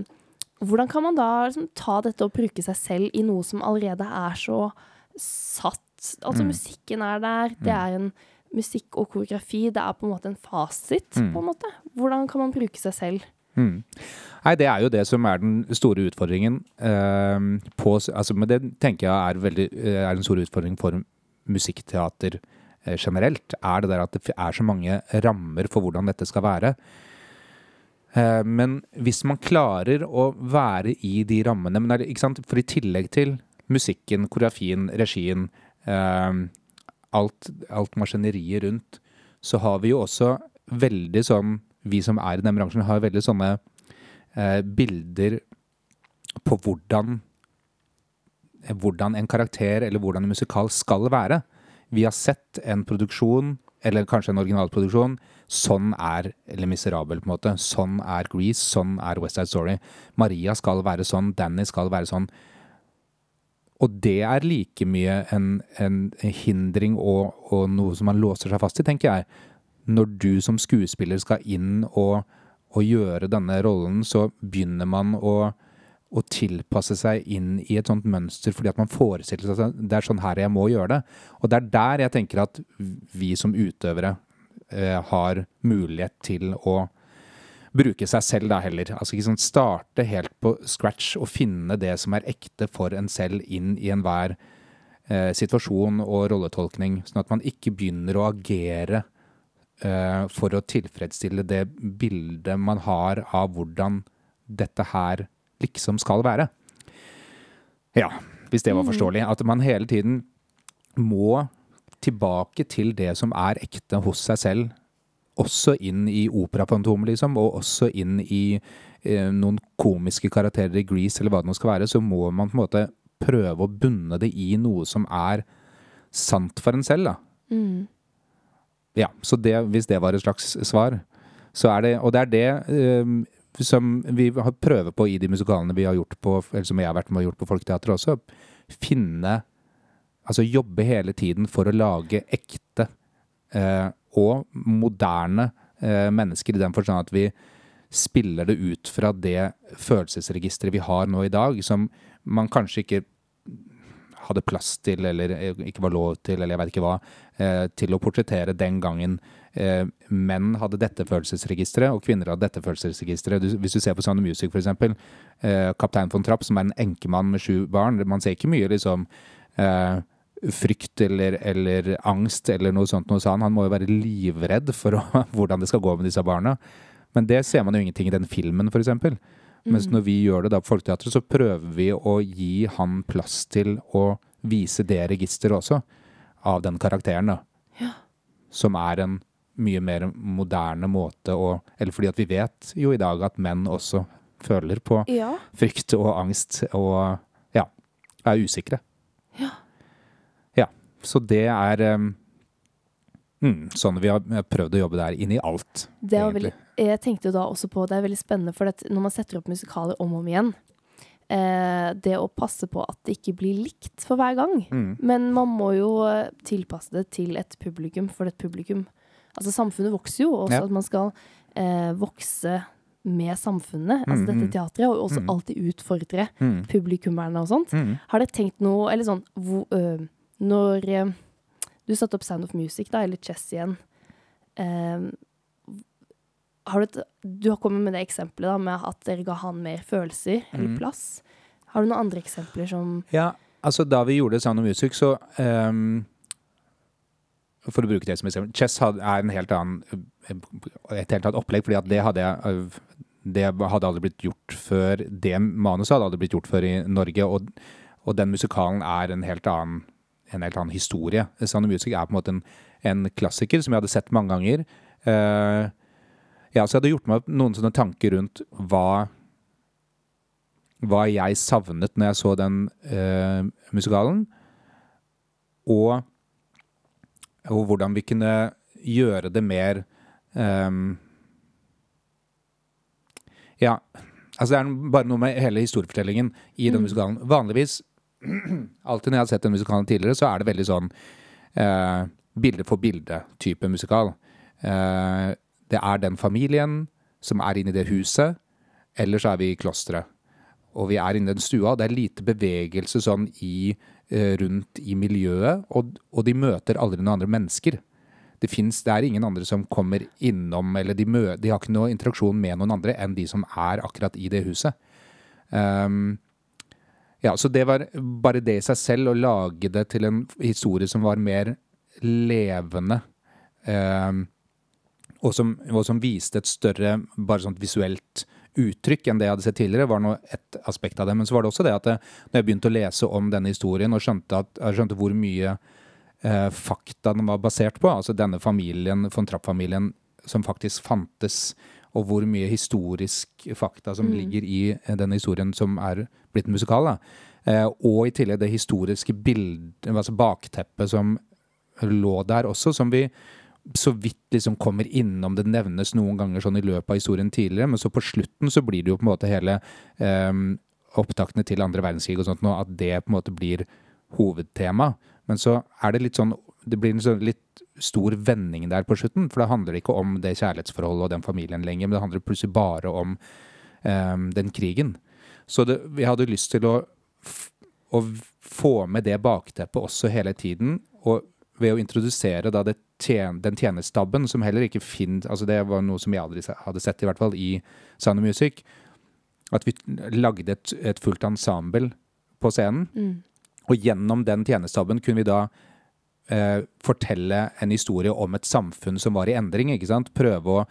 Speaker 1: hvordan kan man da liksom, ta dette og bruke seg selv i noe som allerede er så satt? Altså,
Speaker 2: Mm.
Speaker 1: musikken er der, det er en musikk og koreografi, det er på en måte en fasit,
Speaker 2: Mm.
Speaker 1: på en måte. Hvordan kan man bruke seg selv?
Speaker 2: Mm. Nei, det er jo det som er den store utfordringen. Uh, på, altså, men det tenker jeg er, veldig, eh, er en stor utfordring for musikkteater eh, generelt. Er det der at det er så mange rammer for hvordan dette skal være. Eh, men hvis man klarer å være i de rammene men er det, ikke sant? For i tillegg til musikken, koreografien, regien, alt, alt maskineriet rundt, så har vi jo også veldig sånn Vi som er i den bransjen, har veldig sånne eh, bilder på hvordan hvordan en karakter eller hvordan en musikal skal være. Vi har sett en produksjon, eller kanskje en originalproduksjon. Sånn er eller Miserabel, på en måte. Sånn er Grease, sånn er West Side Story. Maria skal være sånn, Danny skal være sånn. Og det er like mye en, en hindring og, og, noe som man låser seg fast i, tenker jeg. Når du som skuespiller skal inn og, og gjøre denne rollen, så begynner man å, å, tilpasse seg inn i et sånt mønster fordi at man forestiller seg at det er sånn her jeg må gjøre det. Og det er der jeg tenker at vi som utøvere eh, har mulighet til å bruke seg selv da heller. Altså ikke sånn starte helt på scratch og finne det som er ekte for en selv inn i enhver eh, situasjon og rolletolkning, sånn at man ikke begynner å agere eh, for å tilfredsstille det bildet man har av hvordan dette her liksom skal være. Ja, hvis det var mm. forståelig. At man hele tiden må tilbake til det som er ekte hos seg selv også inn i operafantomet, liksom, og også inn i eh, noen komiske karakterer i Grease, eller hva det nå skal være, så må man på en måte prøve å bunne det i noe som er sant for en selv, da. Mm. Ja, så det, hvis det var et slags svar, så er det Og det er det eh, som vi har prøver på i de musikalene vi har gjort på, eller som jeg har vært med og gjort på Folketeatret også. Finne Altså jobbe hele tiden for å lage ekte eh, og moderne eh, mennesker, i den forstand at vi spiller det ut fra det følelsesregisteret vi har nå i dag, som man kanskje ikke hadde plass til, eller eh, ikke var lov til, eller jeg vet ikke hva, eh, til å portrettere den gangen menn hadde dette følelsesregisteret, og kvinner hadde dette følelsesregisteret. hvis du ser på Sound of Music, eksempel, eh, kaptein von Trapp, som er en enkemann med sju barn, man ser ikke mye liksom frykt eller, eller, angst eller noe sånt noe sånt. Han må jo være livredd for å, hvordan det skal gå med disse barna. Men det ser man jo ingenting i den filmen, f.eks. Mens mm. når vi gjør det da på Folketeatret, så prøver vi å gi han plass til å vise det registeret også, av den karakteren, da. Ja. Som er en mye mer moderne måte å Eller fordi at vi vet jo i dag at menn også føler på ja. frykt og angst og ja, er usikre. Så det er um, mm, sånn vi har prøvd å jobbe der inn i alt.
Speaker 1: Det veldig, jeg tenkte jo da også på, det er veldig spennende, for når man setter opp musikaler om og om igjen, eh, det å passe på at det ikke blir likt for hver gang. Mm. Men man må jo eh, tilpasse det til et publikum for et publikum. Altså samfunnet vokser jo, også ja. at man skal eh, vokse med samfunnet. Altså mm, dette mm. teatret, og også alltid utfordre mm. publikummerne og sånt. Har dere tenkt noe Eller sånn hvor, øh, når eh, du satte opp Sound of Music, da, eller Chess igjen eh, har du, et, du, har kommet med det eksempelet da, med at dere ga han mer følelser eller mm. plass. Har du noen andre eksempler som
Speaker 2: Ja, altså da vi gjorde Sound of Music, så um, For å bruke det som eksempel Chess er en helt annen, et helt annet opplegg, fordi at det hadde jeg det hadde aldri blitt gjort før Det manuset hadde aldri blitt gjort før i Norge, og, og den musikalen er en helt annen en helt annen historie. Sound of Music er på en måte en, en klassiker som jeg hadde sett mange ganger. Uh, ja, så jeg hadde gjort meg noen sånne tanker rundt hva hva jeg savnet når jeg så den uh, musikalen. Og, og, hvordan vi kunne gjøre det mer um, Ja, altså det er bare noe med hele historiefortellingen i den mm. musikalen. Vanligvis alltid når jeg har sett den musikalen tidligere, så er det veldig sånn eh, bilde for bilde-type musikal. Eh, det er den familien som er inne i det huset, eller så er vi i klosteret. Og vi er inne i den stua, det er lite bevegelse sånn i, eh, rundt i miljøet, og, og, de møter aldri noen andre mennesker. Det, finnes, det er ingen andre som kommer innom, eller de, mø, de har ikke noe interaksjon med noen andre enn de som er akkurat i det huset. Um, ja, så det var bare det i seg selv, å lage det til en historie som var mer levende. Eh, og, som, og, som, viste et større, bare sånt visuelt uttrykk enn det jeg hadde sett tidligere, var nå et aspekt av det. Men så var det også det at jeg, når jeg begynte å lese om denne historien og skjønte, at, skjønte hvor mye eh, fakta den var basert på, altså denne familien, von Trapp-familien, som faktisk fantes og hvor mye historisk fakta som mm. ligger i den denne historien som er blitt musikal. Eh, og i tillegg det historiske bildet, altså bakteppet som lå der også, som vi så vidt liksom kommer innom. Det nevnes noen ganger sånn i løpet av historien tidligere, men så på slutten så blir det jo på en måte hele eh, opptaktene til andre verdenskrig og sånt nå, at det på en måte blir hovedtema. Men så er det litt sånn Det blir en sånn litt stor vending der på slutten, for da handler det ikke om det kjærlighetsforholdet og den familien lenger, men det handler plutselig bare om um, den krigen. Så det, vi hadde lyst til å, å få med det bakteppet også hele tiden, og ved å introdusere da det tjen, den tjenestabben som heller ikke finner Altså det var noe som jeg aldri hadde sett, i hvert fall, i Sound of Music. At vi lagde et, et fullt ensemble på scenen.
Speaker 1: Mm.
Speaker 2: Og gjennom den tjenestabben kunne vi da eh, fortelle en historie om et samfunn som var i endring. ikke sant? Prøve å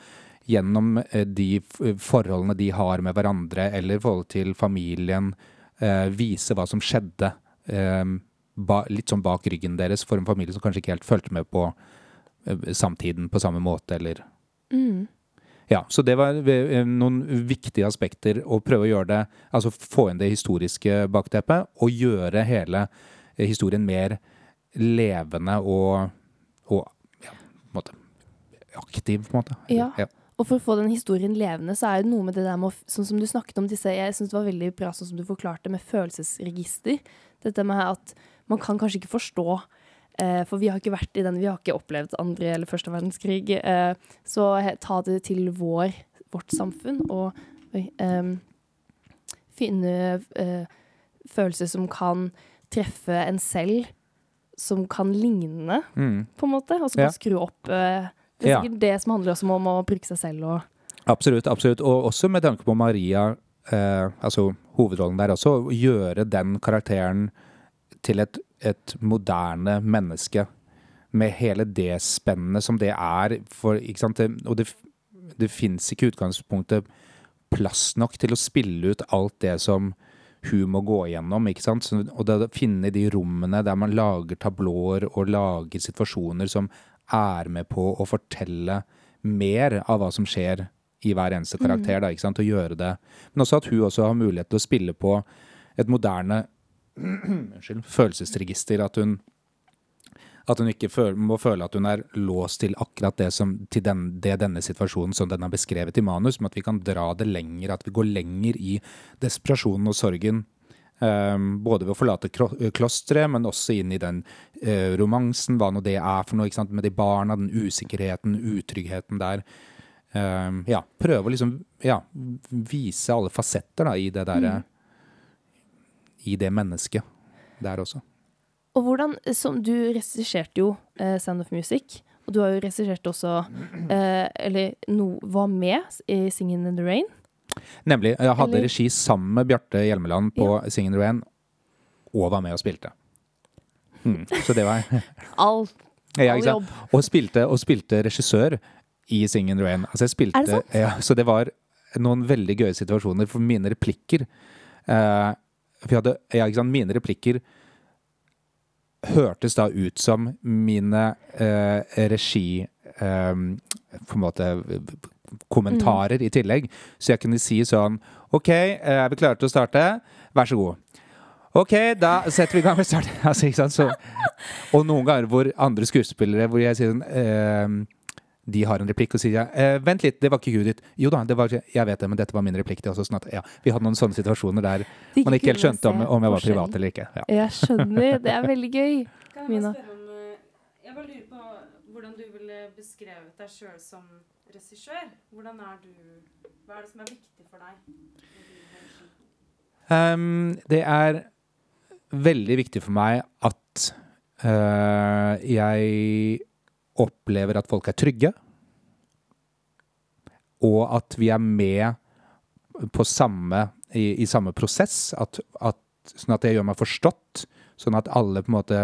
Speaker 2: gjennom eh, de forholdene de har med hverandre, eller forhold til familien, eh, vise hva som skjedde eh, ba, litt sånn bak ryggen deres for en familie som kanskje ikke helt fulgte med på eh, samtiden på samme måte, eller
Speaker 1: Mm.
Speaker 2: ja, så det var eh, noen viktige aspekter å prøve å gjøre det Altså få inn det historiske bakteppet, og gjøre hele eh, historien mer levende og, og ja, på måte aktiv, på en måte.
Speaker 1: Ja.
Speaker 2: ja.
Speaker 1: Og for å få den historien levende, så er det noe med det der med Sånn som du snakket om disse Jeg syns det var veldig bra sånn som du forklarte med følelsesregister. Dette med at man kan kanskje ikke forstå eh, For vi har ikke vært i den, vi har ikke opplevd andre eller første verdenskrig. Eh, så ta det til vår, vårt samfunn og oi, em, finne eh, følelser som kan treffe en selv, som kan ligne,
Speaker 2: Mm.
Speaker 1: på en måte. Og som
Speaker 2: Ja.
Speaker 1: kan skru opp Uh, Det er
Speaker 2: Ja.
Speaker 1: det som handler også om å bruke seg selv og
Speaker 2: Absolutt. absolutt. Og også med tanke på Maria, uh, altså hovedrollen der også, å gjøre den karakteren til et, et moderne menneske. Med hele det spennet som det er. For? Det, og det, det fins ikke i utgangspunktet plass nok til å spille ut alt det som hun må gå igjennom. ikke sant? Så, og det å finne de rommene der man lager tablåer og lager situasjoner som er med på å fortelle mer av hva som skjer i hver eneste karakter. da, ikke sant? Og gjøre det. Men også at hun også har mulighet til å spille på et moderne unnskyld, følelsesregister. At hun at hun ikke føl, må føle at hun er låst til akkurat det som til den, det denne situasjonen som den er beskrevet i manus, men at vi kan dra det lenger, at vi går lenger i desperasjonen og sorgen. Um, både ved å forlate klosteret, men også inn i den uh, romansen, hva nå det er for noe, ikke sant? med de barna, den usikkerheten, utryggheten der. Um, ja, prøve å liksom ja, vise alle fasetter da, i det derre I det mennesket der også.
Speaker 1: Og hvordan, som Du regisserte jo eh, Sound of Music, og du har jo regissert også eh, Eller no, var med i Singing in the Rain.
Speaker 2: Nemlig. Jeg hadde
Speaker 1: Eller-
Speaker 2: regi sammen med Bjarte Hjelmeland på Singing in the Rain, og var med og spilte. Mm. Så det var
Speaker 1: All,
Speaker 2: ja,
Speaker 1: all jobb.
Speaker 2: Og spilte, og spilte regissør i Singing in the Rain. Altså jeg spilte,
Speaker 1: Er det sant?
Speaker 2: Ja, så det var noen veldig gøye situasjoner for mine replikker. Eh, for jeg hadde, ja, ikke sant? Mine replikker hørtes da ut som mine eh, regi eh, På en måte kommentarer i tillegg. Så jeg kunne si sånn OK, eh, er vi klare til å starte? Vær så god. OK, da setter vi i gang med start. Altså, og noen ganger hvor andre skuespillere hvor jeg sier sånn eh, De har en replikk, og sier eh, Vent litt, det var ikke huet ditt. Jo da, det var, jeg vet det, men dette var min replikk. Det også sånn at, ja, vi hadde noen sånne situasjoner der
Speaker 1: De
Speaker 2: man ikke helt skjønte om, om jeg var privat eller ikke. Ja.
Speaker 1: Jeg skjønner. Det er veldig gøy.
Speaker 3: Kan jeg
Speaker 1: Mina.
Speaker 3: bare spørre om eh, Jeg bare lurer på hvordan du ville beskrevet deg sjøl som regissør. Hvordan er du Hva er det som er viktig for deg?
Speaker 2: Ehm, det er veldig viktig for meg at uh, jeg opplever at folk er trygge. Og at vi er med på samme, i, i samme prosess. At, at, sånn at jeg gjør meg forstått. Sånn at alle på en måte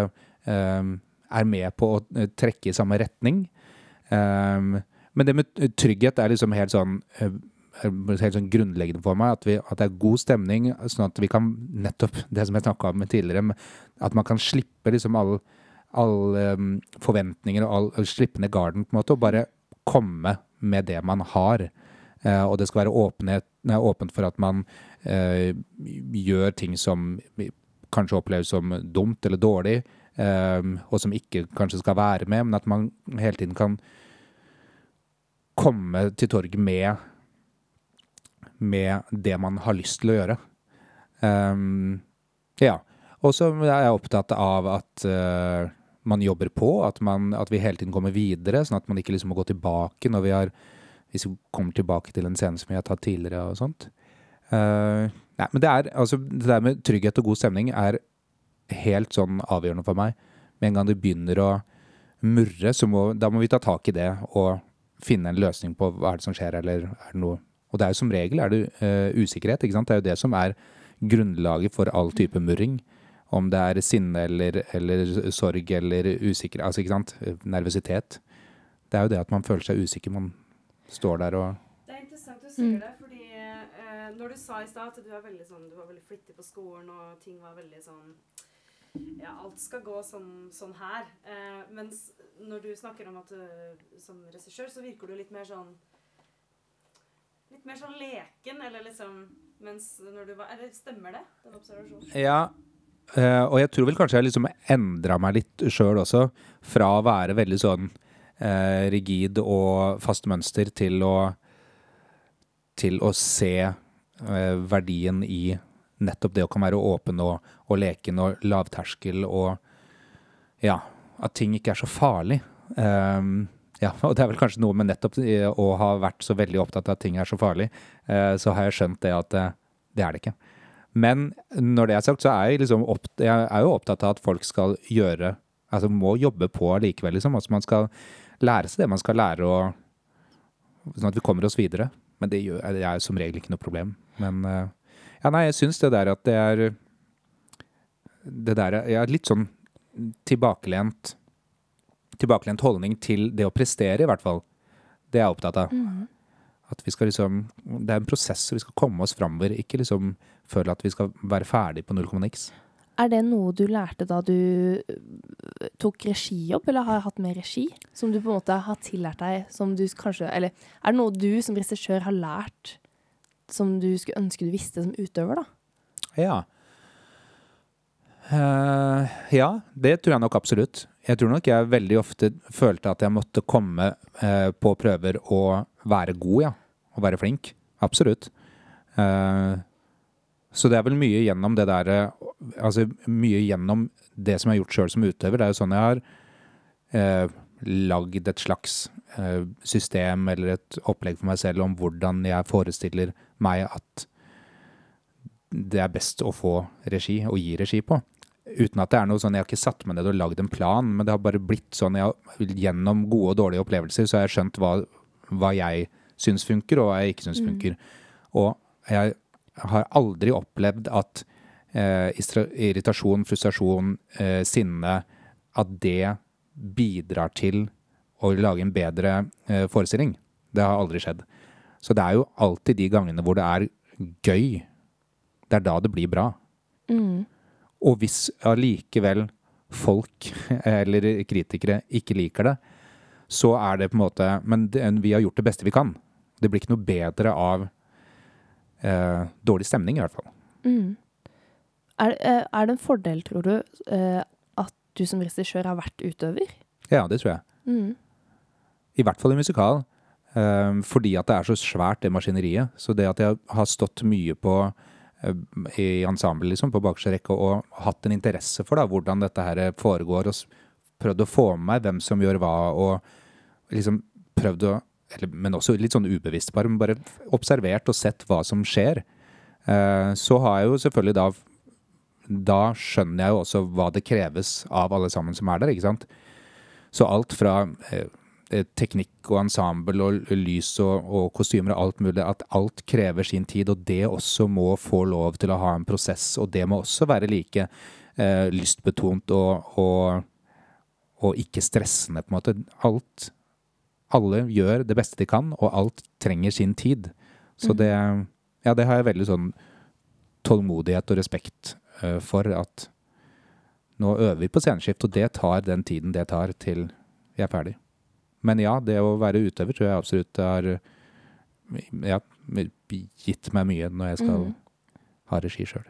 Speaker 2: um, er med på å eh, trekke i samme retning. Um, men det med trygghet er liksom helt sånn eh, helt sånn grunnleggende for meg. At, vi, at det er god stemning, sånn at vi kan nettopp det som jeg snakka om tidligere, at man kan slippe liksom alle all, um, forventninger og all, slippe ned garden, på en måte, og bare komme med det man har. Uh, og det skal være åpenhet, nei, åpent for at man uh, gjør ting som kanskje oppleves som dumt eller dårlig, eh, og som ikke kanskje skal være med, men at man hele tiden kan komme til torget med med det man har lyst til å gjøre. Um, ja. Og så er jeg opptatt av at uh, man jobber på, at, man, at, vi hele tiden kommer videre, sånn at man ikke liksom må gå tilbake når vi har Hvis vi kommer tilbake til en scene som vi har tatt tidligere og sånt. Uh, nei, men det er altså Det der med trygghet og god stemning er helt sånn avgjørende for meg. Med en gang det begynner å murre, så må, da må vi ta tak i det og finne en løsning på hva er det som skjer, eller er det noe Og det er jo som regel er det uh, usikkerhet, ikke sant. Det er jo det som er grunnlaget for all type murring. Om det er sinne eller, eller sorg eller usikkerhet, altså ikke sant, nervøsitet. Det er jo det at man føler seg usikker. Man står der og
Speaker 3: Det er interessant du sier mm. det, fordi eh, når du sa i stad at du, er veldig sånn, du var veldig flittig på skolen, og ting var veldig sånn ja, alt skal gå sånn, sånn her. Eh, mens når du snakker om at du som regissør, så virker du litt mer sånn Litt mer sånn leken, eller liksom Mens når du var Eller stemmer det? Den observasjonen?
Speaker 2: Ja, Uh, og jeg tror vel kanskje jeg liksom endra meg litt sjøl også, fra å være veldig sånn uh, rigid og fast mønster til å til å se uh, verdien i nettopp det å kan være åpen og, og leken og lavterskel og ja, at ting ikke er så farlig. Um, ja, og det er vel kanskje noe med nettopp å ha vært så veldig opptatt av at ting er så farlig, så har jeg skjønt det at det er det ikke. Men når det er sagt, så er jeg, liksom opp, jeg er jo opptatt av at folk skal gjøre Altså må jobbe på likevel, liksom. Altså man skal lære seg det man skal lære, og, sånn at vi kommer oss videre. Men det, gjør, det er som regel ikke noe problem. Men eh, ja, nei, jeg syns det der at det er Det der Jeg er litt sånn tilbakelent Tilbakelent holdning til det å prestere, i hvert fall. Det er jeg opptatt av. Mm. At vi skal liksom Det er en prosess, og vi skal komme oss framover. Ikke liksom føle at vi skal være ferdig på null komma niks.
Speaker 1: Er det noe du lærte da du øh, tok regijobb, eller har hatt med regi? Som du på en måte har tillært deg, som du kanskje Eller er det noe du som regissør har lært som du skulle ønske du visste som utøver, da?
Speaker 2: Ja. Uh, ja, det tror jeg nok absolutt. Jeg tror nok jeg veldig ofte følte at jeg måtte komme uh, på prøver og være god, ja. Og være flink. Absolutt. Uh, så det er vel mye gjennom det der Altså mye gjennom det som jeg har gjort sjøl som utøver. Det er jo sånn jeg har eh, lagd et slags eh, system eller et opplegg for meg selv om hvordan jeg forestiller meg at det er best å få regi og gi regi på. Uten at det er noe sånn, Jeg har ikke satt meg ned og lagd en plan, men det har bare blitt sånn jeg, Gjennom gode og dårlige opplevelser så har jeg skjønt hva, hva jeg syns funker, og hva jeg ikke syns mm. Og jeg har aldri opplevd at eh, irritasjon, frustrasjon, eh, sinne At det bidrar til å lage en bedre eh, forestilling. Det har aldri skjedd. Så det er jo alltid de gangene hvor det er gøy. Det er da det blir bra. Mm. Og hvis allikevel folk eller kritikere ikke liker det, så er det på en måte Men det, vi har gjort det beste vi kan. Det blir ikke noe bedre av eh, dårlig stemning, i hvert fall. Mm.
Speaker 1: Er, eh, er, det en fordel, tror du, eh, at du som regissør har vært utøver?
Speaker 2: Ja, det tror jeg. Mm. I hvert fall i musikal. Eh, fordi at det er så svært, det maskineriet. Så det at jeg har stått mye på uh, i ensemble, liksom, på bakerste rekke, og hatt en interesse for da, hvordan dette her foregår, og prøvd å få med meg hvem som gjør hva, og liksom prøvd å eller, men også litt sånn ubevisst, bare, bare observert og sett hva som skjer. Eh, så har jeg jo selvfølgelig da Da skjønner jeg jo også hva det kreves av alle sammen som er der, ikke sant. Så alt fra eh teknikk og ensemble og lys og, og, kostymer og alt mulig, at alt krever sin tid, og det også må få lov til å ha en prosess, og det må også være like eh, lystbetont og, og, og ikke stressende, på en måte. Alt alle gjør det beste de kan, og alt trenger sin tid. Så mm. det Ja, det har jeg veldig sånn tålmodighet og respekt uh, for at nå øver vi på sceneskift, og det tar den tiden det tar til vi er ferdig. Men ja, det å være utøver tror jeg absolutt har ja, gitt meg mye når jeg skal mm. ha regi sjøl.